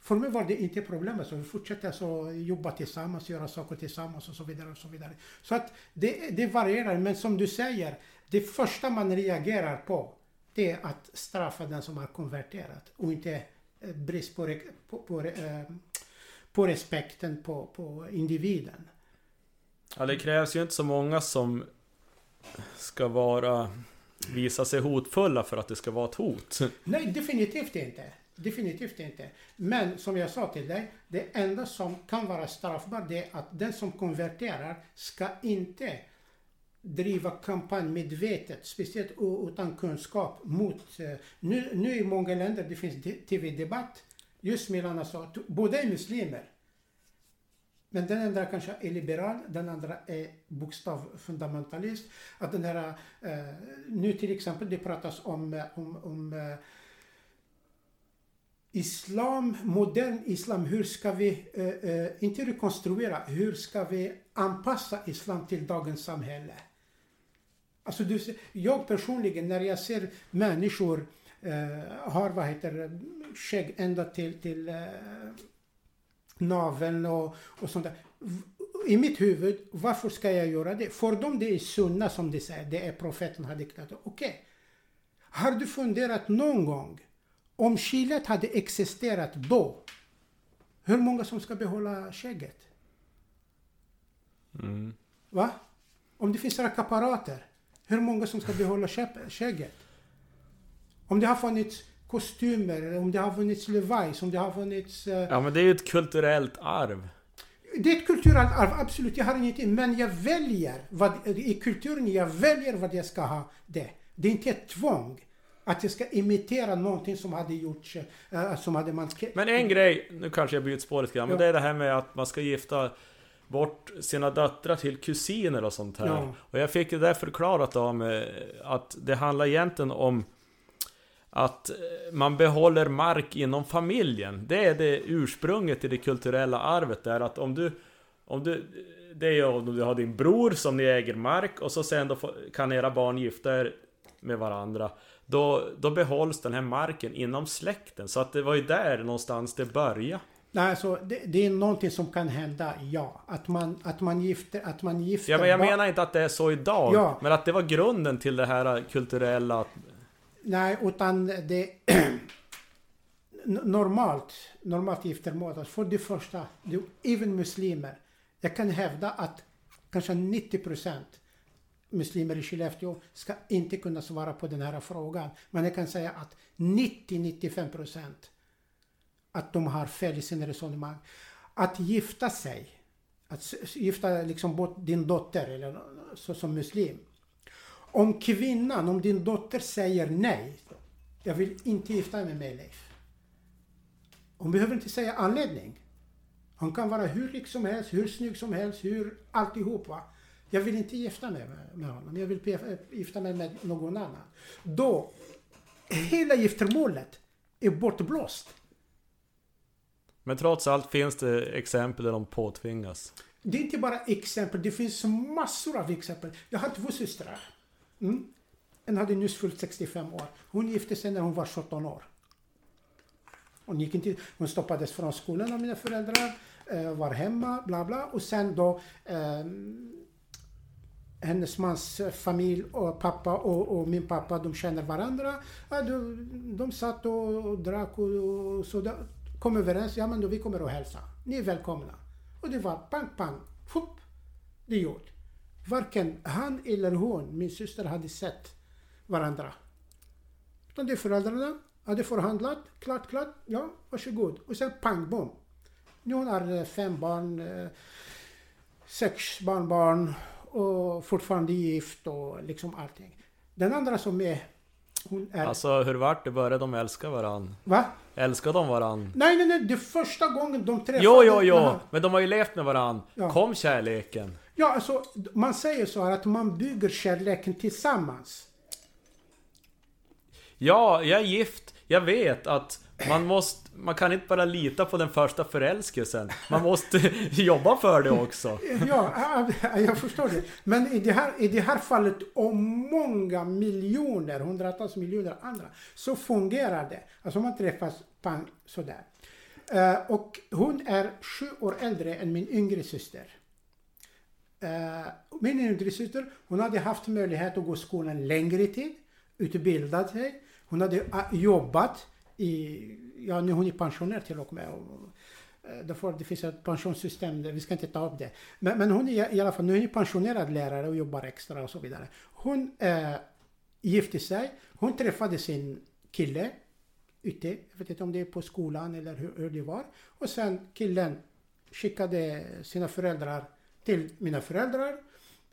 För mig var det inte problemet, så vi fortsätter så jobba tillsammans, göra saker tillsammans och så vidare. och Så vidare. Så att det, det varierar, men som du säger, det första man reagerar på, det är att straffa den som har konverterat och inte eh, brist på, på, på, eh, på respekten på, på individen. Ja, det krävs ju inte så många som ska vara visa sig hotfulla för att det ska vara ett hot. Nej, definitivt inte. Definitivt inte. Men som jag sa till dig, det enda som kan vara straffbart det är att den som konverterar ska inte driva kampanj medvetet, speciellt utan kunskap mot... Eh, nu, nu i många länder det finns tv-debatt just mellan alltså, båda är muslimer. Men den andra kanske är liberal, den andra är bokstavfundamentalist. Att den här, eh, nu till exempel det pratas om, eh, om, om islam, modern islam, hur ska vi, eh, eh, inte rekonstruera, hur ska vi anpassa islam till dagens samhälle? Alltså du, jag personligen, när jag ser människor eh, har, vad heter skägg ända till, till eh, naveln och, och sånt där. I mitt huvud, varför ska jag göra det? För dem det är sunna som de säger, det är profeten har diktat. Okej. Okay. Har du funderat någon gång om Chilet hade existerat då, hur många som ska behålla skägget? Mm. Va? Om det finns rakapparater, hur många som ska behålla skägget? Om det har funnits kostymer, om det har funnits Levi's, om det har funnits... Uh... Ja men det är ju ett kulturellt arv. Det är ett kulturellt arv, absolut. Jag har ingenting. Men jag väljer, vad, i kulturen, jag väljer vad jag ska ha det. Det är inte ett tvång. Att jag ska imitera någonting som hade gjorts, uh, som hade man... Men en grej, nu kanske jag byter spår lite grann, ja. men det är det här med att man ska gifta bort sina döttrar till kusiner och sånt här. Ja. Och jag fick det där förklarat av mig, att det handlar egentligen om att man behåller mark inom familjen. Det är det ursprunget i det kulturella arvet där att om du... Om du det är ju om du har din bror som ni äger mark och så sen då kan era barn gifta er med varandra. Då, då behålls den här marken inom släkten. Så att det var ju där någonstans det började. Nej, alltså, det, det, är någonting som kan hända, ja. Att man, att man gifter, att man gifter Ja, men jag menar inte att det är så idag. Ja. Men att det var grunden till det här kulturella... Nej, utan det... normalt, normalt giftermål, för det första, det, även muslimer. Jag kan hävda att kanske 90 procent muslimer i Skellefteå ska inte kunna svara på den här frågan. Men jag kan säga att 90-95 procent att de har fel i sina resonemang. Att gifta sig, att gifta liksom bort din dotter eller så som muslim. Om kvinnan, om din dotter säger nej, jag vill inte gifta mig med Leif. Hon behöver inte säga anledning. Hon kan vara hur rik som helst, hur snygg som helst, hur alltihop va. Jag vill inte gifta mig med honom, jag vill gifta mig med någon annan. Då, hela giftermålet är bortblåst. Men trots allt finns det exempel där de påtvingas. Det är inte bara exempel, det finns massor av exempel. Jag har två systrar. Mm. En hade nyss fyllt 65 år. Hon gifte sig när hon var 17 år. Hon, gick inte, hon stoppades från skolan av mina föräldrar, eh, var hemma, bla bla. Och sen då eh, hennes mans familj och pappa och, och, min pappa, de känner varandra. Ja, de, de satt och, drack och, och så kom överens, ja men då vi kommer och hälsa. Ni är välkomna. Och det var pang, pang, fupp, det är gjort. Varken han eller hon, min syster, hade sett varandra. Utan det är föräldrarna hade förhandlat, klart, klart, ja, varsågod. Och sen pang, bom. Nu hon har hon fem barn, eh, sex barnbarn och fortfarande gift och liksom allting. Den andra som är hon är... Alltså hur vart det? Började de älska varann? Va? Älskar de varann? Nej, nej, nej. Det är första gången de träffades. Jo, jo, jo. Men de har ju levt med varann. Ja. Kom kärleken? Ja, alltså man säger så här att man bygger kärleken tillsammans. Ja, jag är gift. Jag vet att man måste... Man kan inte bara lita på den första förälskelsen. Man måste jobba för det också. Ja, äh, jag förstår det. Men i det här, i det här fallet och många miljoner, hundratals miljoner andra, så fungerar det. Alltså man träffas pang sådär. Uh, och hon är sju år äldre än min yngre syster. Uh, min yngre syster, hon hade haft möjlighet att gå skolan längre tid, utbildat sig. Hon hade äh, jobbat i, ja nu är hon är pensionär till och med. Och, eh, därför det finns ett pensionssystem, vi ska inte ta upp det. Men, men hon är i alla fall, nu är hon pensionerad lärare och jobbar extra och så vidare. Hon eh, gifte sig, hon träffade sin kille ute. Jag vet inte om det är på skolan eller hur, hur det var. Och sen killen skickade sina föräldrar till mina föräldrar.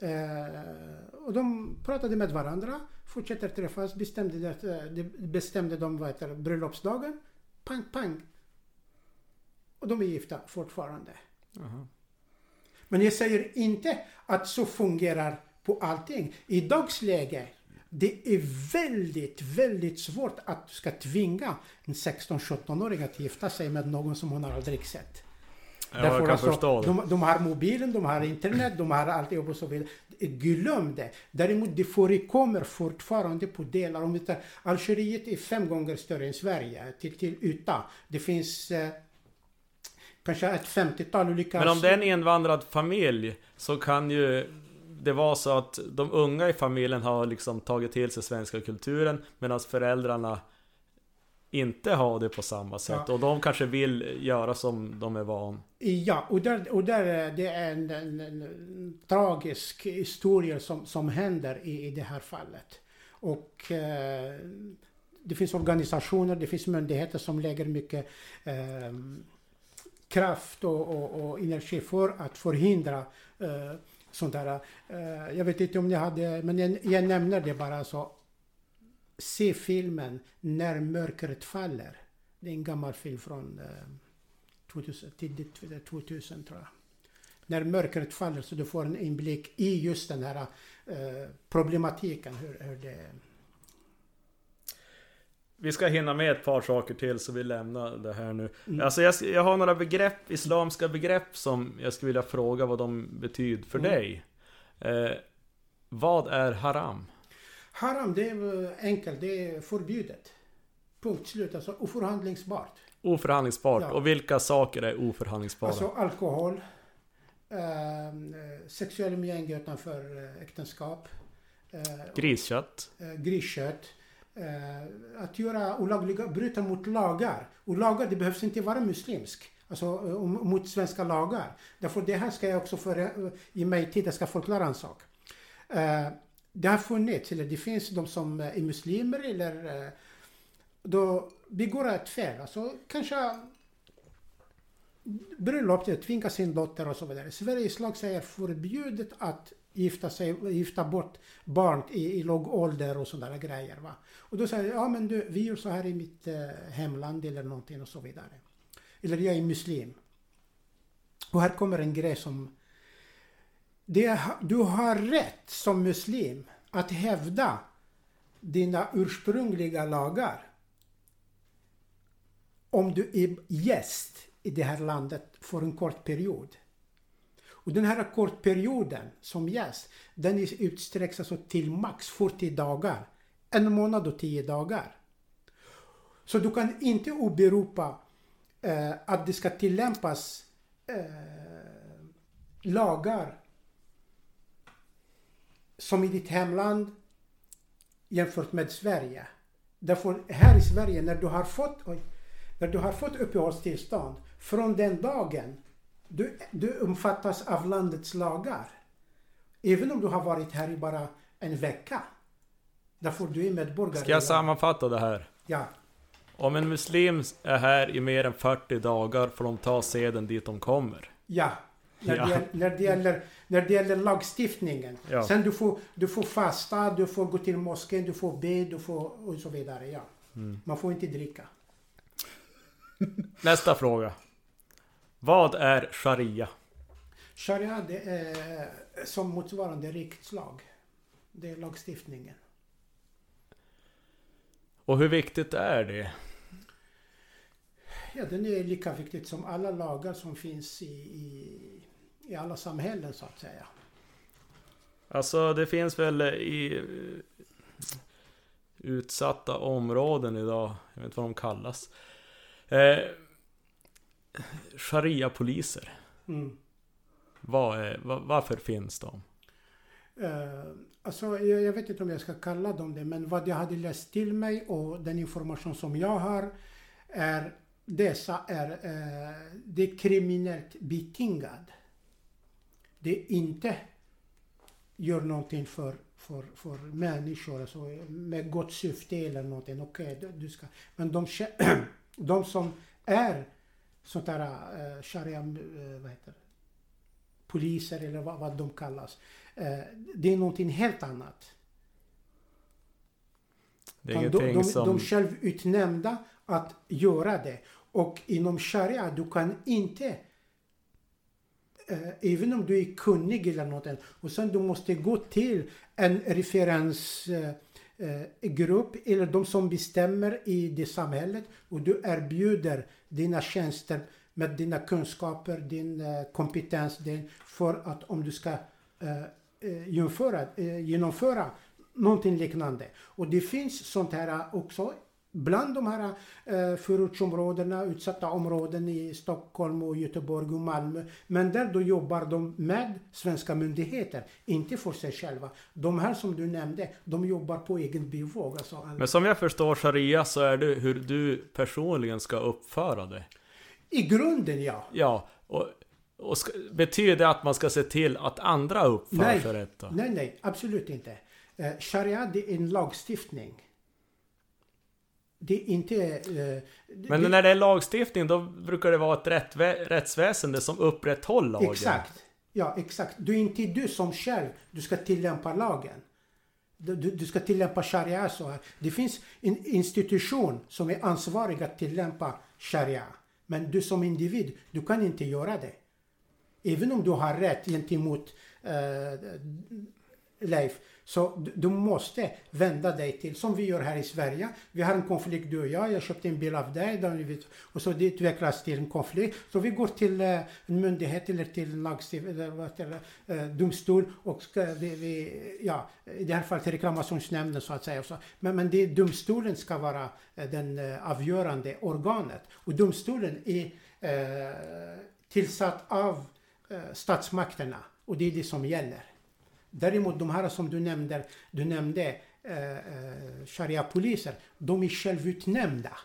Eh, och de pratade med varandra, fortsätter träffas, bestämde, det, bestämde de vad heter, bröllopsdagen. Pang, pang. Och de är gifta fortfarande. Aha. Men jag säger inte att så fungerar på allting. I dagsläge det är väldigt, väldigt svårt att du ska tvinga en 16-17-åring att gifta sig med någon som hon aldrig sett. Ja, jag alltså, förstå det. De, de, har mobilen, de har internet, de har alltihop och så vidare. Glöm det. Däremot det förekommer fortfarande på delar. Om tar, Algeriet är fem gånger större än Sverige till, till yta. Det finns eh, kanske ett 50-tal olika... Men om det är en invandrad familj så kan ju det var så att de unga i familjen har liksom tagit till sig svenska kulturen medan föräldrarna inte har det på samma sätt ja. och de kanske vill göra som de är van. Ja, och där, och där det är en, en, en tragisk historia som, som händer i, i det här fallet. Och eh, det finns organisationer, det finns myndigheter som lägger mycket eh, kraft och, och, och, energi för att förhindra eh, sånt där. Uh, jag vet inte om ni hade, men jag, jag nämner det bara så. Se filmen När mörkret faller. Det är en gammal film från uh, 2000, tidigt 2000 tror jag. När mörkret faller så du får en inblick i just den här uh, problematiken. Hur, hur det vi ska hinna med ett par saker till så vi lämnar det här nu. Mm. Alltså jag, jag, har några begrepp, islamska begrepp som jag skulle vilja fråga vad de betyder för mm. dig. Eh, vad är haram? Haram det är enkelt, det är förbjudet. Punkt slut, alltså oförhandlingsbart. Oförhandlingsbart, ja. och vilka saker är oförhandlingsbara? Alltså alkohol, eh, sexuell umgänge utanför eh, äktenskap. Eh, griskött. Eh, griskött eh, att göra olagliga, bryta mot lagar. Och lagar, det behövs inte vara muslimsk. Alltså eh, mot svenska lagar. Därför det här ska jag också för, eh, i mig tid, jag ska förklara en sak. Det har funnits, eller det finns de som eh, är muslimer eller eh, då begår ett fel. Alltså kanske bröllop, tvinga sin dotter och så vidare. Sveriges lag säger förbjudet att gifta, sig, gifta bort barn i, i låg ålder och sådana grejer. Va? Och då säger jag, ja men du, vi gör så här i mitt eh, hemland eller någonting och så vidare. Eller jag är muslim. Och här kommer en grej som... Det, du har rätt som muslim att hävda dina ursprungliga lagar. Om du är gäst i det här landet för en kort period. Och den här kortperioden som gäst, den utsträcks alltså till max 40 dagar. En månad och 10 dagar. Så du kan inte åberopa eh, att det ska tillämpas eh, lagar som i ditt hemland jämfört med Sverige. Därför här i Sverige när du har fått, oj, när du har fått uppehållstillstånd från den dagen du, du omfattas av landets lagar. Även om du har varit här i bara en vecka. Därför du är medborgare. Ska jag sammanfatta det här? Ja. Om en muslim är här i mer än 40 dagar får de ta seden dit de kommer. Ja. När, ja. Det, när, det, gäller, när det gäller lagstiftningen. Ja. Sen du får, du får fasta, du får gå till moskén, du får be, du får och så vidare. Ja. Mm. Man får inte dricka. Nästa fråga. Vad är sharia? Sharia det är som motsvarande rikets lag. Det är lagstiftningen. Och hur viktigt är det? Ja, den är lika viktig som alla lagar som finns i, i, i alla samhällen så att säga. Alltså det finns väl i utsatta områden idag, jag vet inte vad de kallas. Eh, Sharia-poliser. Mm. Vad är, va- varför finns de? Eh, alltså, jag, jag vet inte om jag ska kalla dem det, men vad jag hade läst till mig och den information som jag har är dessa är, eh, det är kriminellt betingad. Det inte gör någonting för, för, för människor alltså, med gott syfte eller någonting. Okej, du, du ska. Men de, de som är sånt där uh, sharia, eh, vad heter poliser eller vad, vad de kallas. Eh, det är någonting helt annat. Det är de, de, som... de själv utnämnda att göra det. Och inom sharia, du kan inte eh, Även om du är kunnig eller något och sen du måste gå till en referensgrupp eh, eh eller de som bestämmer i det samhället och du erbjuder dina tjänster med dina kunskaper, din eh, kompetens din, för att om du ska eh, eh genomföra, eh, genomföra någonting liknande. Och det finns sånt här också bland de här eh, förortsområdena, utsatta områden i Stockholm och Göteborg och Malmö. Men där då jobbar de med svenska myndigheter, inte för sig själva. De här som du nämnde, de jobbar på egen bevåg. Alltså, Men som jag förstår Sharia så är det hur du personligen ska uppföra dig. I grunden ja. Ja, och, och ska, betyder det att man ska se till att andra uppför Nej. sig rätt då? Nej, nej, absolut inte. Eh, sharia det är en lagstiftning. Det är inte... Eh, Men det, när det är lagstiftning då brukar det vara ett rättvä- rättsväsende som upprätthåller lagen. Exakt. Ja, exakt. Det är inte du som själv, du ska tillämpa lagen. Du, du, du ska tillämpa sharia så här. Det finns en institution som är ansvarig att tillämpa sharia. Men du som individ, du kan inte göra det. Även om du har rätt gentemot eh, Leif, så du, måste vända dig till, som vi gör här i Sverige. Vi har en konflikt du och jag, jag köpte en bil av dig, och så det utvecklas till en konflikt. Så vi går till eh, en myndighet eller till en eh, domstol och ska vi, ja, i det här fallet reklamationsnämnden så att säga. Så, men, men det, domstolen ska vara eh, den avgörande organet. Och domstolen är eh, tillsatt av eh, statsmakterna och det är det som gäller. Däremot de här som du nämnde, du nämnde eh, eh, sharia-poliser, de är självutnämnda.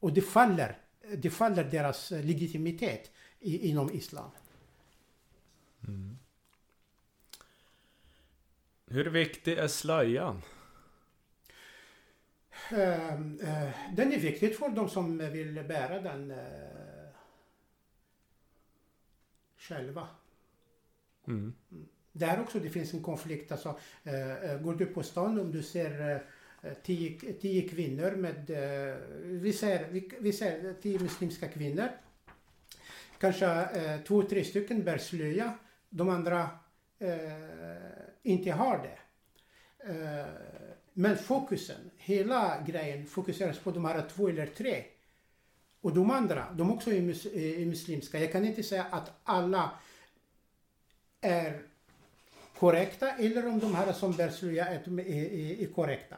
Och det faller, det faller deras legitimitet i, inom islam. Hur viktig är slöjan? Eh, eh, den är viktig för de som vill bära den eh, själva. Mm. Där också det finns en konflikt. Alltså, eh, eh, går du på stan om du ser eh, tio, tio kvinnor med, eh, vi, ser, vi, vi ser tio muslimska kvinnor. Kanske eh, två, tre stycken bär slöja. De andra eh, inte har det. Eh, men fokusen, hela grejen fokuseras på de här två eller tre. Och de andra, de också är, mus, är muslimska. Jag kan inte säga att alla är korrekta eller om de här som bär slöja är, är, är, korrekta.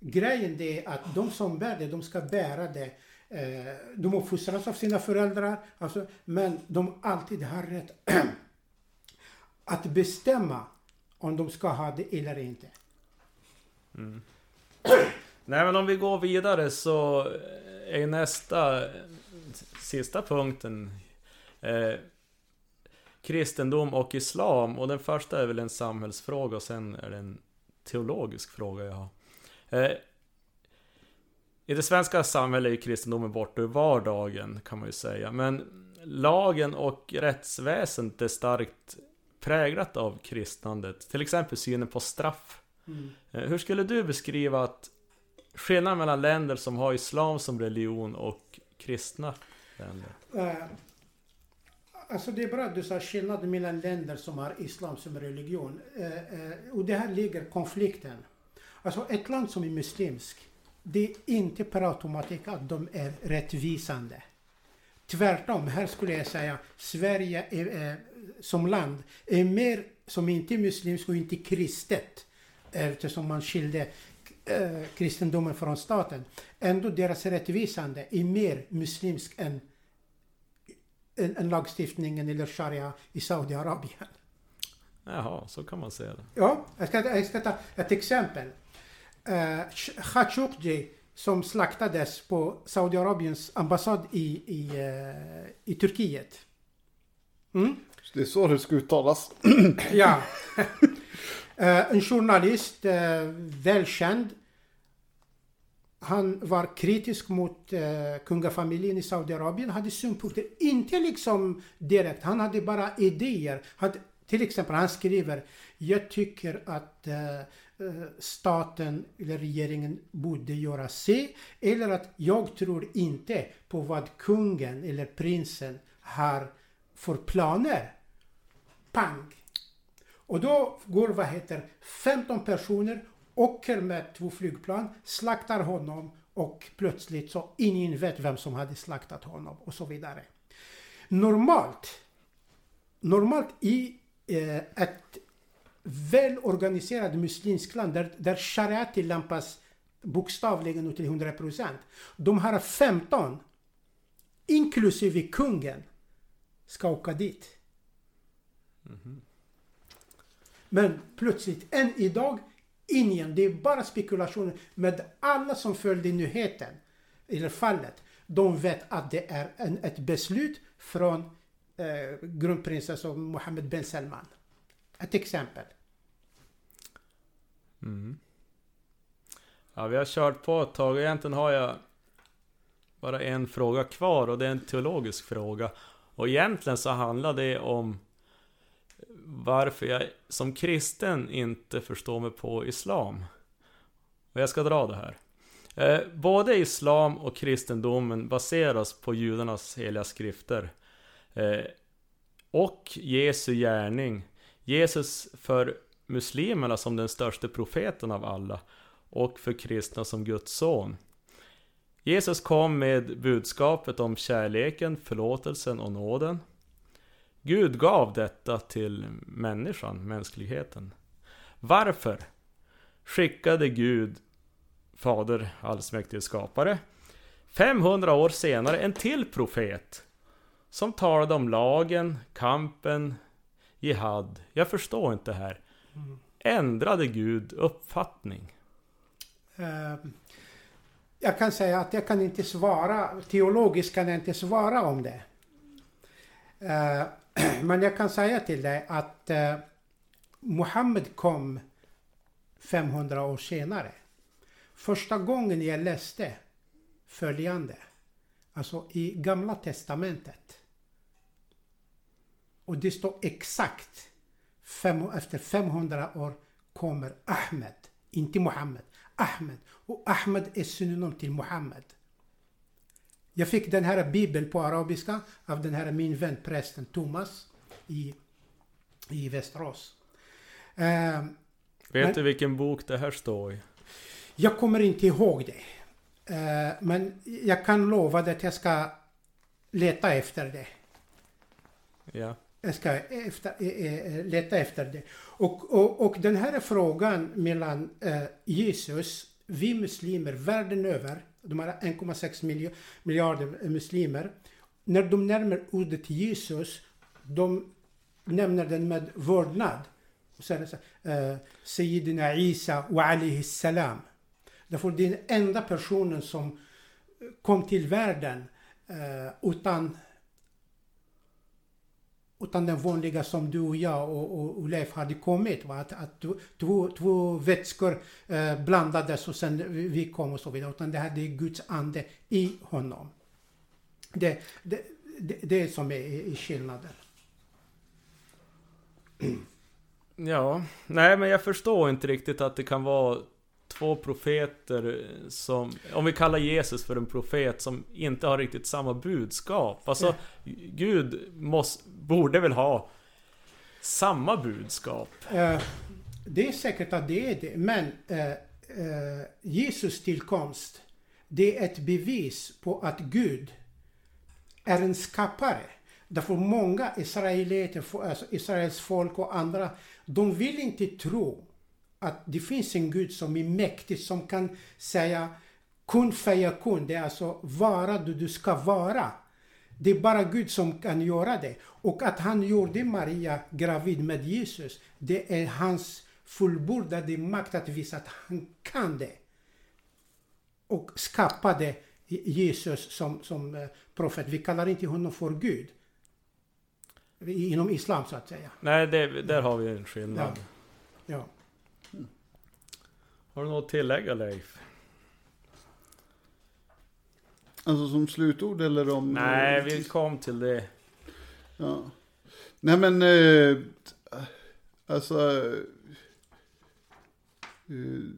Grejen det är att de som bär det, de ska bära det. Eh, de uppfostras av sina föräldrar, alltså, men de alltid har rätt att bestämma om de ska ha det eller inte. Mm. Nej men om vi går vidare så är nästa sista punkten eh, kristendom och islam och den första är väl en samhällsfråga och sen är det en teologisk fråga jag har. Eh, I det svenska samhället är kristendomen borta ur vardagen kan man ju säga men lagen och rättsväsendet är starkt präglat av kristnandet. Till exempel synen på straff. Eh, Hur skulle du beskriva att skillnaden mellan länder som har islam som religion och kristna länder? Eh, alltså det är bra att du sa skillnaden mellan länder som har islam som religion. Eh, eh, och det här ligger konflikten. Alltså ett land som är muslimsk, det är inte per automatik att de är rättvisande. Tvärtom, här skulle jag säga Sverige är, eh, som land är mer som inte är muslimskt och inte kristet eftersom man skilde eh, kristendomen från staten. Ändå deras rättvisande är mer muslimsk än, än, än lagstiftningen eller sharia i Saudiarabien. Jaha, så kan man säga det. Ja, jag ska, jag ska ta ett exempel. Uh, Khashoggi som slaktades på Saudiarabiens ambassad i, i, uh, i Turkiet. Mm? Det är så det ska uttalas. ja. Uh, en journalist, uh, välkänd. Han var kritisk mot eh, kungafamiljen i Saudiarabien, hade synpunkter. Inte liksom direkt, han hade bara idéer. Hade, till exempel, han skriver Jag tycker att eh, eh, staten eller regeringen borde göra sig. Eller att jag tror inte på vad kungen eller prinsen har för planer. Pang! Och då går, vad heter 15 personer, åker med två flygplan, slaktar honom och plötsligt så ingen vet vem som hade slaktat honom och så vidare. Normalt, normalt i eh, ett välorganiserat muslimskt land där, där sharia tillämpas bokstavligen och till 100 procent. De har 15, inklusive kungen, ska åka dit. Mm -hmm. Men plötsligt, än idag, ingen. Det är bara spekulationer. Men alla som följde nyheten, eller fallet, de vet att det är en, ett beslut från eh, grundprinsessan Mohammed bin Salman. Ett exempel. Mm. Ja, vi har kört på ett tag. Egentligen har jag bara en fråga kvar och det är en teologisk fråga. Och egentligen så handlar det om varför jag som kristen inte förstår mig på Islam. Och jag ska dra det här. Eh, både Islam och kristendomen baseras på judarnas heliga skrifter. Eh, och Jesu gärning. Jesus för muslimerna som den största profeten av alla. Och för kristna som Guds son. Jesus kom med budskapet om kärleken, förlåtelsen och nåden. Gud gav detta till människan, mänskligheten. Varför skickade Gud, Fader allsmäktige skapare, 500 år senare en till profet som talade om lagen, kampen, jihad. Jag förstår inte här. Ändrade Gud uppfattning? Ehm, jag kan säga att jag kan inte svara, teologiskt kan jag inte svara om det. Ehm, men jag kan säga till dig att eh, Muhammed kom 500 år senare. Första gången jag läste följande, alltså i Gamla Testamentet. Och det står exakt, fem, efter 500 år kommer Ahmed, inte Muhammed. Ahmed. Och Ahmed är synonym till Muhammed. Jag fick den här bibeln på arabiska av den här min vän prästen Thomas i, i Västerås. Uh, Vet men, du vilken bok det här står i? Jag kommer inte ihåg det. Uh, men jag kan lova dig att jag ska leta efter det. Ja. Jag ska efter, äh, leta efter det. Och, och, och den här frågan mellan äh, Jesus, vi muslimer världen över, de har 1,6 miljarder muslimer. När de nämner ordet Jesus, de nämner den med vördnad. Eh, Sayyidina Isa och alihi salam. Därför det är den enda personen som kom till världen eh, utan utan den vanliga som du och jag och, och, och Leif hade kommit. Va? Att, att två, två vätskor eh, blandades och sen vi kom och så vidare. Utan det här är Guds ande i honom. Det, det, det, det är som är, är skillnaden. Ja, nej men jag förstår inte riktigt att det kan vara två profeter som, om vi kallar Jesus för en profet som inte har riktigt samma budskap. Alltså, ja. Gud måste, borde väl ha samma budskap? Eh, det är säkert att det är det, men eh, eh, Jesus tillkomst, det är ett bevis på att Gud är en skapare. Därför många israeliter, alltså Israels folk och andra, de vill inte tro att det finns en Gud som är mäktig, som kan säga kun kun, det är alltså vara du du ska vara. Det är bara Gud som kan göra det. Och att han gjorde Maria gravid med Jesus, det är hans fullbordade makt att visa att han kan det. Och skapade Jesus som, som eh, profet. Vi kallar inte honom för Gud. Inom islam så att säga. Nej, det, där har vi en skillnad. Ja. ja. Har du något att tillägga Leif? Alltså som slutord eller om... Nej, vi kom till det. Ja. Nej men, eh, alltså... Eh,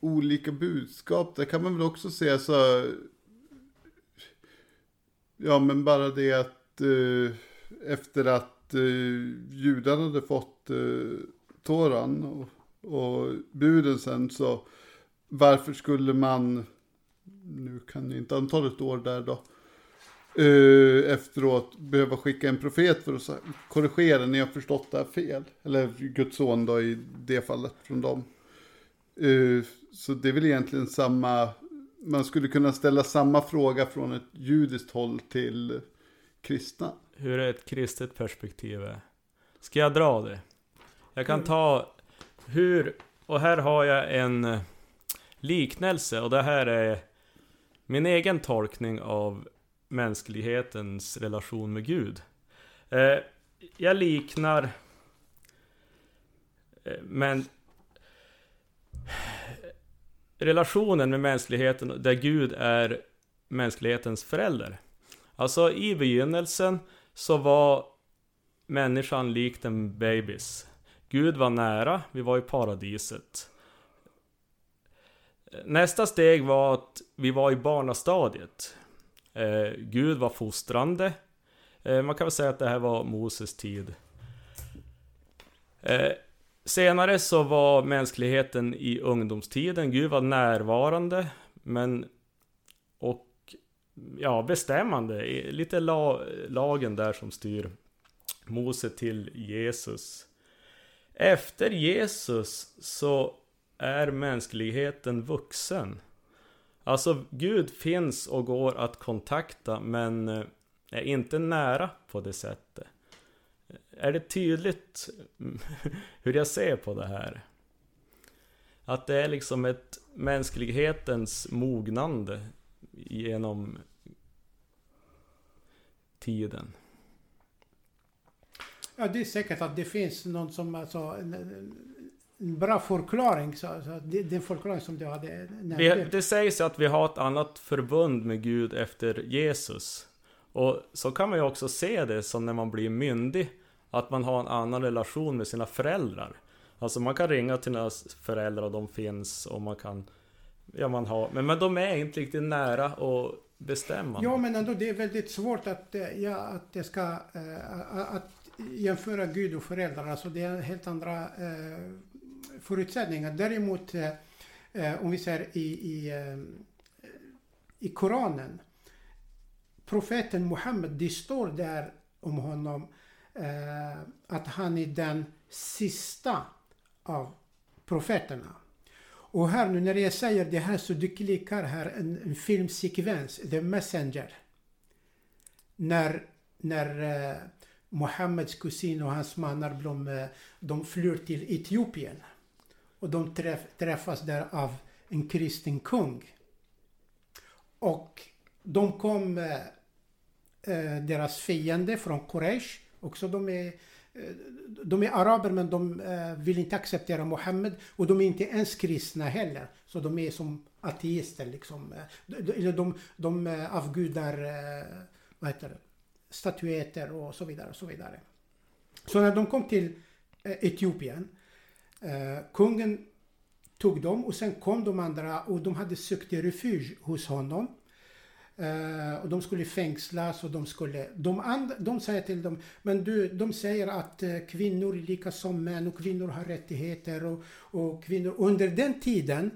olika budskap, det kan man väl också se så... Ja men bara det att eh, efter att eh, judarna hade fått eh, Toran och, och buden sen så varför skulle man, nu kan jag inte antalet år där då, eh, efteråt behöva skicka en profet för att korrigera, ni har förstått det här fel. Eller Guds son då i det fallet från dem. Eh, så det är väl egentligen samma, man skulle kunna ställa samma fråga från ett judiskt håll till kristna. Hur är ett kristet perspektiv? Ska jag dra det? Jag kan ta hur, och här har jag en liknelse och det här är min egen tolkning av mänsklighetens relation med Gud. Eh, jag liknar eh, men relationen med mänskligheten där Gud är mänsklighetens förälder. Alltså i begynnelsen så var människan likt en babys. Gud var nära, vi var i paradiset. Nästa steg var att vi var i barnastadiet. Eh, Gud var fostrande. Eh, man kan väl säga att det här var Moses tid. Eh, senare så var mänskligheten i ungdomstiden. Gud var närvarande, men och ja, bestämmande. Lite la, lagen där som styr Mose till Jesus. Efter Jesus så är mänskligheten vuxen. Alltså Gud finns och går att kontakta men eh, är inte nära på det sättet. Är det tydligt hur jag ser på det här? Att det är liksom ett mänsklighetens mognande genom tiden. Ja, det är säkert att det finns någon som alltså, en, en bra förklaring. Så, så det, den förklaring som du hade vi, Det sägs att vi har ett annat förbund med Gud efter Jesus. Och så kan man ju också se det som när man blir myndig. Att man har en annan relation med sina föräldrar. Alltså man kan ringa till sina föräldrar och de finns och man kan... Ja man har... Men, men de är inte riktigt nära och bestämmande. Ja men ändå det är väldigt svårt att, eh, ja, att det ska... Äh, att jämföra Gud och föräldrar. Alltså det är helt andra äh, förutsättningar. Däremot äh, om vi ser i, i, i Koranen. Profeten Muhammed, det står där om honom eh, att han är den sista av profeterna. Och här nu när jag säger det här så du klickar här en, en filmsekvens, The Messenger. När, när eh, Mohammeds kusin och hans mannar de, eh, de flyr till Etiopien. Och de träff, träffas där av en kristen kung. Och de kom, eh, eh deras fiende från Quraysh, också de är eh, de är araber men de eh, vill inte acceptera Mohammed och de är inte ens kristna heller. Så de är som ateister liksom. Eh, de, de, de avgudar, vad heter det? statyetter och så vidare. Och så, vidare. så när de kom till Etiopien, kungen tog dem och sen kom de andra och de hade sökt refuge hos honom. Eh, och de skulle fängslas och de skulle... De, and, de säger till dem, men du, de säger att eh, kvinnor är lika som män och kvinnor har rättigheter och, och kvinnor... Under den tiden,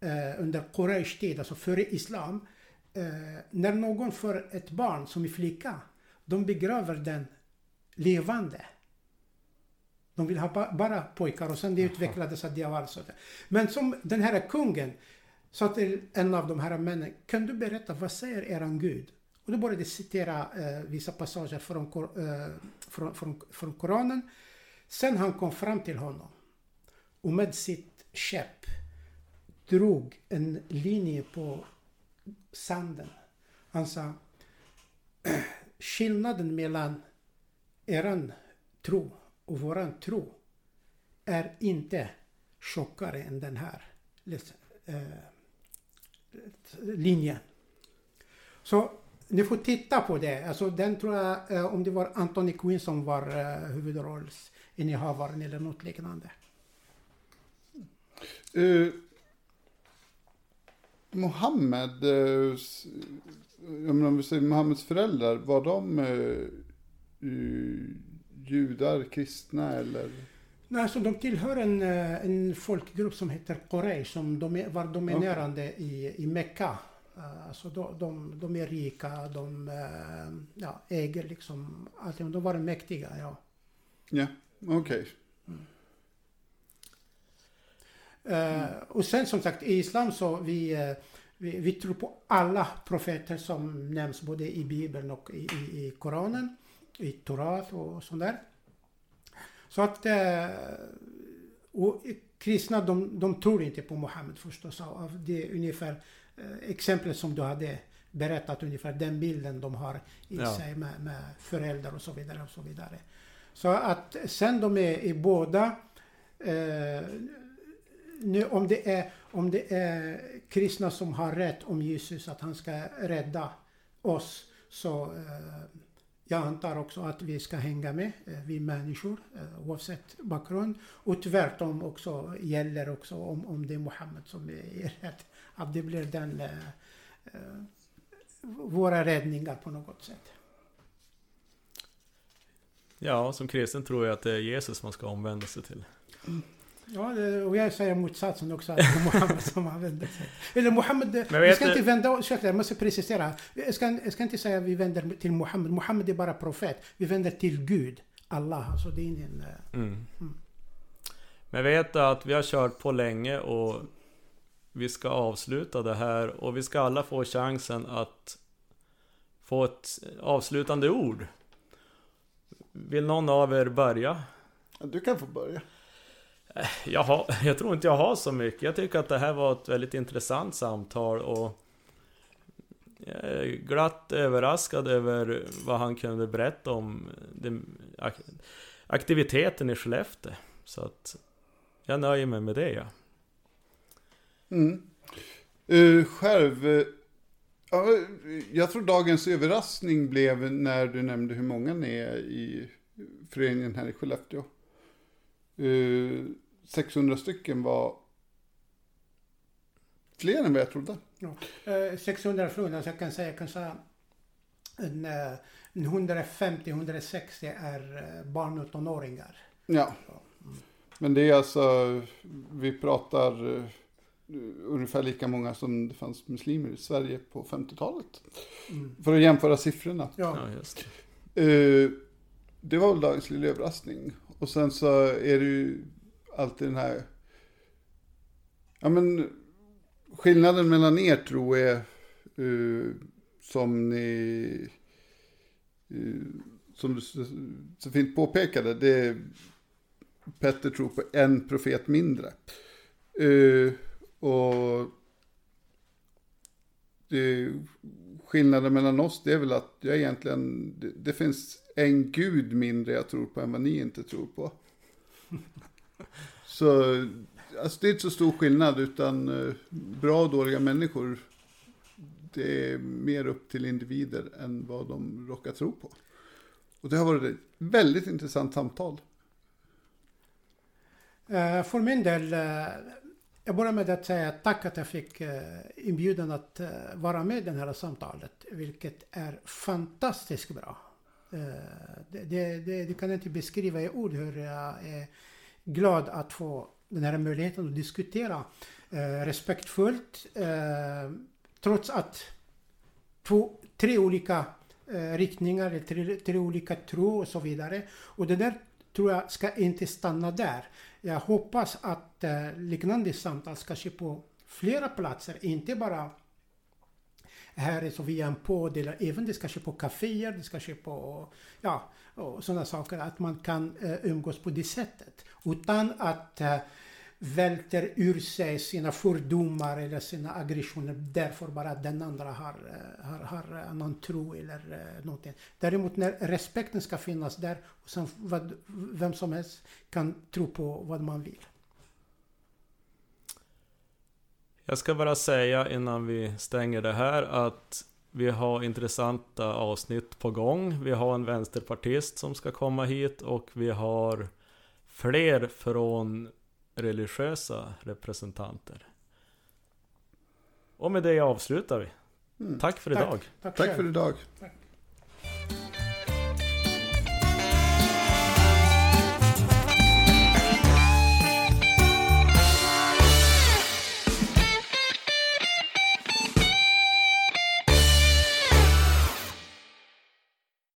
eh, under Quraysh tid, alltså före Islam, eh, när någon får ett barn som är flicka, de begraver den levande. De vill ha ba bara pojkar och sen det utvecklades att det var så. Men som den här kungen sa till en av de här männen, kan du berätta vad säger eran Gud? Och då började citera eh, vissa passager från, eh, från, från, från Koranen. Sen han kom fram till honom och med sitt käpp drog en linje på sanden. Han sa skillnaden mellan eran tro och våran tro är inte tjockare än den här eh, linjen. Så ni får titta på det. Alltså den tror jag, eh, om det var Anthony Quinn som var eh, huvudrollsinnehavaren eller något liknande. Uh, Mohammed, uh, om vi säger Mohammeds föräldrar, var de uh, judar, kristna eller? Nej, alltså de tillhör en, eh, en folkgrupp som heter Quraysh som de var dominerande okay. i, i Mekka. Uh, alltså de, de, de, är rika, de uh, ja, äger liksom allting. De var mäktiga, ja. Ja, okej. Okay. Mm. Uh, och sen som sagt i Islam så vi, vi, vi, tror på alla profeter som nämns både i Bibeln och i, i, i Koranen, i Torat och sånt där. Så att eh, och kristna de, de tror inte på Muhammed förstås. Det är ungefär eh, exemplet som du hade berättat ungefär den bilden de har i ja. sig med, med föräldrar och så vidare och så vidare. Så att sen de är i båda eh, nu om det, är, om det är kristna som har rätt om Jesus att han ska rädda oss så eh, jag antar också att vi ska hänga med, eh, vi människor, eh, oavsett bakgrund. Och tvärtom också gäller också om, om det är Muhammed som är rätt. Att det blir den, eh, våra räddningar på något sätt. Ja, som kristen tror jag att det är Jesus man ska omvända sig till. Ja, och jag säger motsatsen också. Att Mohammed som använder sig. Eller Mohammed, vi ska inte vända ursäkta, jag måste precisera. Jag ska, jag ska inte säga att vi vänder till Mohammed. Mohammed är bara profet. Vi vänder till Gud. Allah. Alltså det är ingen... Eh, mm. Mm. Men vet att vi har kört på länge och vi ska avsluta det här och vi ska alla få chansen att få ett avslutande ord. Vill någon av er börja? Du kan få börja. Jag, har, jag tror inte jag har så mycket. Jag tycker att det här var ett väldigt intressant samtal och jag är glatt överraskad över vad han kunde berätta om aktiviteten i Skellefteå. Så att jag nöjer mig med det ja. Mm. Uh, själv, uh, jag tror dagens överraskning blev när du nämnde hur många ni är i föreningen här i Skellefteå. Uh, 600 stycken var fler än vad jag trodde. Ja. 600 fler, så jag kan säga kanske en, 150-160 är eh, barn och tonåringar. Ja. Mm. Men det är alltså, vi pratar uh, ungefär lika många som det fanns muslimer i Sverige på 50-talet. Mm. För att jämföra siffrorna. Ja, ja just det. Uh, det var väl dagens lilla överraskning. Och sen så är det ju alltid den här... Ja men skillnaden mellan er tro är uh, som ni... Uh, som du så fint påpekade, det är Petter tror på en profet mindre. Uh, och det, skillnaden mellan oss det är väl att jag egentligen, det, det finns en gud mindre jag tror på än vad ni inte tror på. Så alltså det är inte så stor skillnad utan eh, bra och dåliga människor det är mer upp till individer än vad de råkar tro på. Och det har varit ett väldigt intressant samtal. Eh, för min del, eh, Jag börjar med att säga tack att jag fick inbjudan att vara med i det här samtalet, vilket är fantastiskt bra. Det, det, det, det kan jag inte beskriva i ord hur jag är glad att få den här möjligheten att diskutera eh, respektfullt, eh, trots att två, tre olika eh, riktningar, tre, tre olika tro och så vidare. Och det där tror jag ska inte stanna där. Jag hoppas att eh, liknande samtal ska ske på flera platser, inte bara här i via en podd, eller även det ska ske på kaféer, det ska ske på ja, och sådana saker, att man kan eh, umgås på det sättet. Utan att eh, välter ur sig sina fördomar eller sina aggressioner därför bara att den andra har, eh, har, har någon tro eller eh, någonting. Däremot när respekten ska finnas där och sen vad, vem som helst kan tro på vad man vill. Jag ska bara säga innan vi stänger det här att vi har intressanta avsnitt på gång. Vi har en vänsterpartist som ska komma hit och vi har fler från religiösa representanter. Och med det avslutar vi. Mm. Tack för Tack. idag. Tack, Tack själv. för idag. Tack.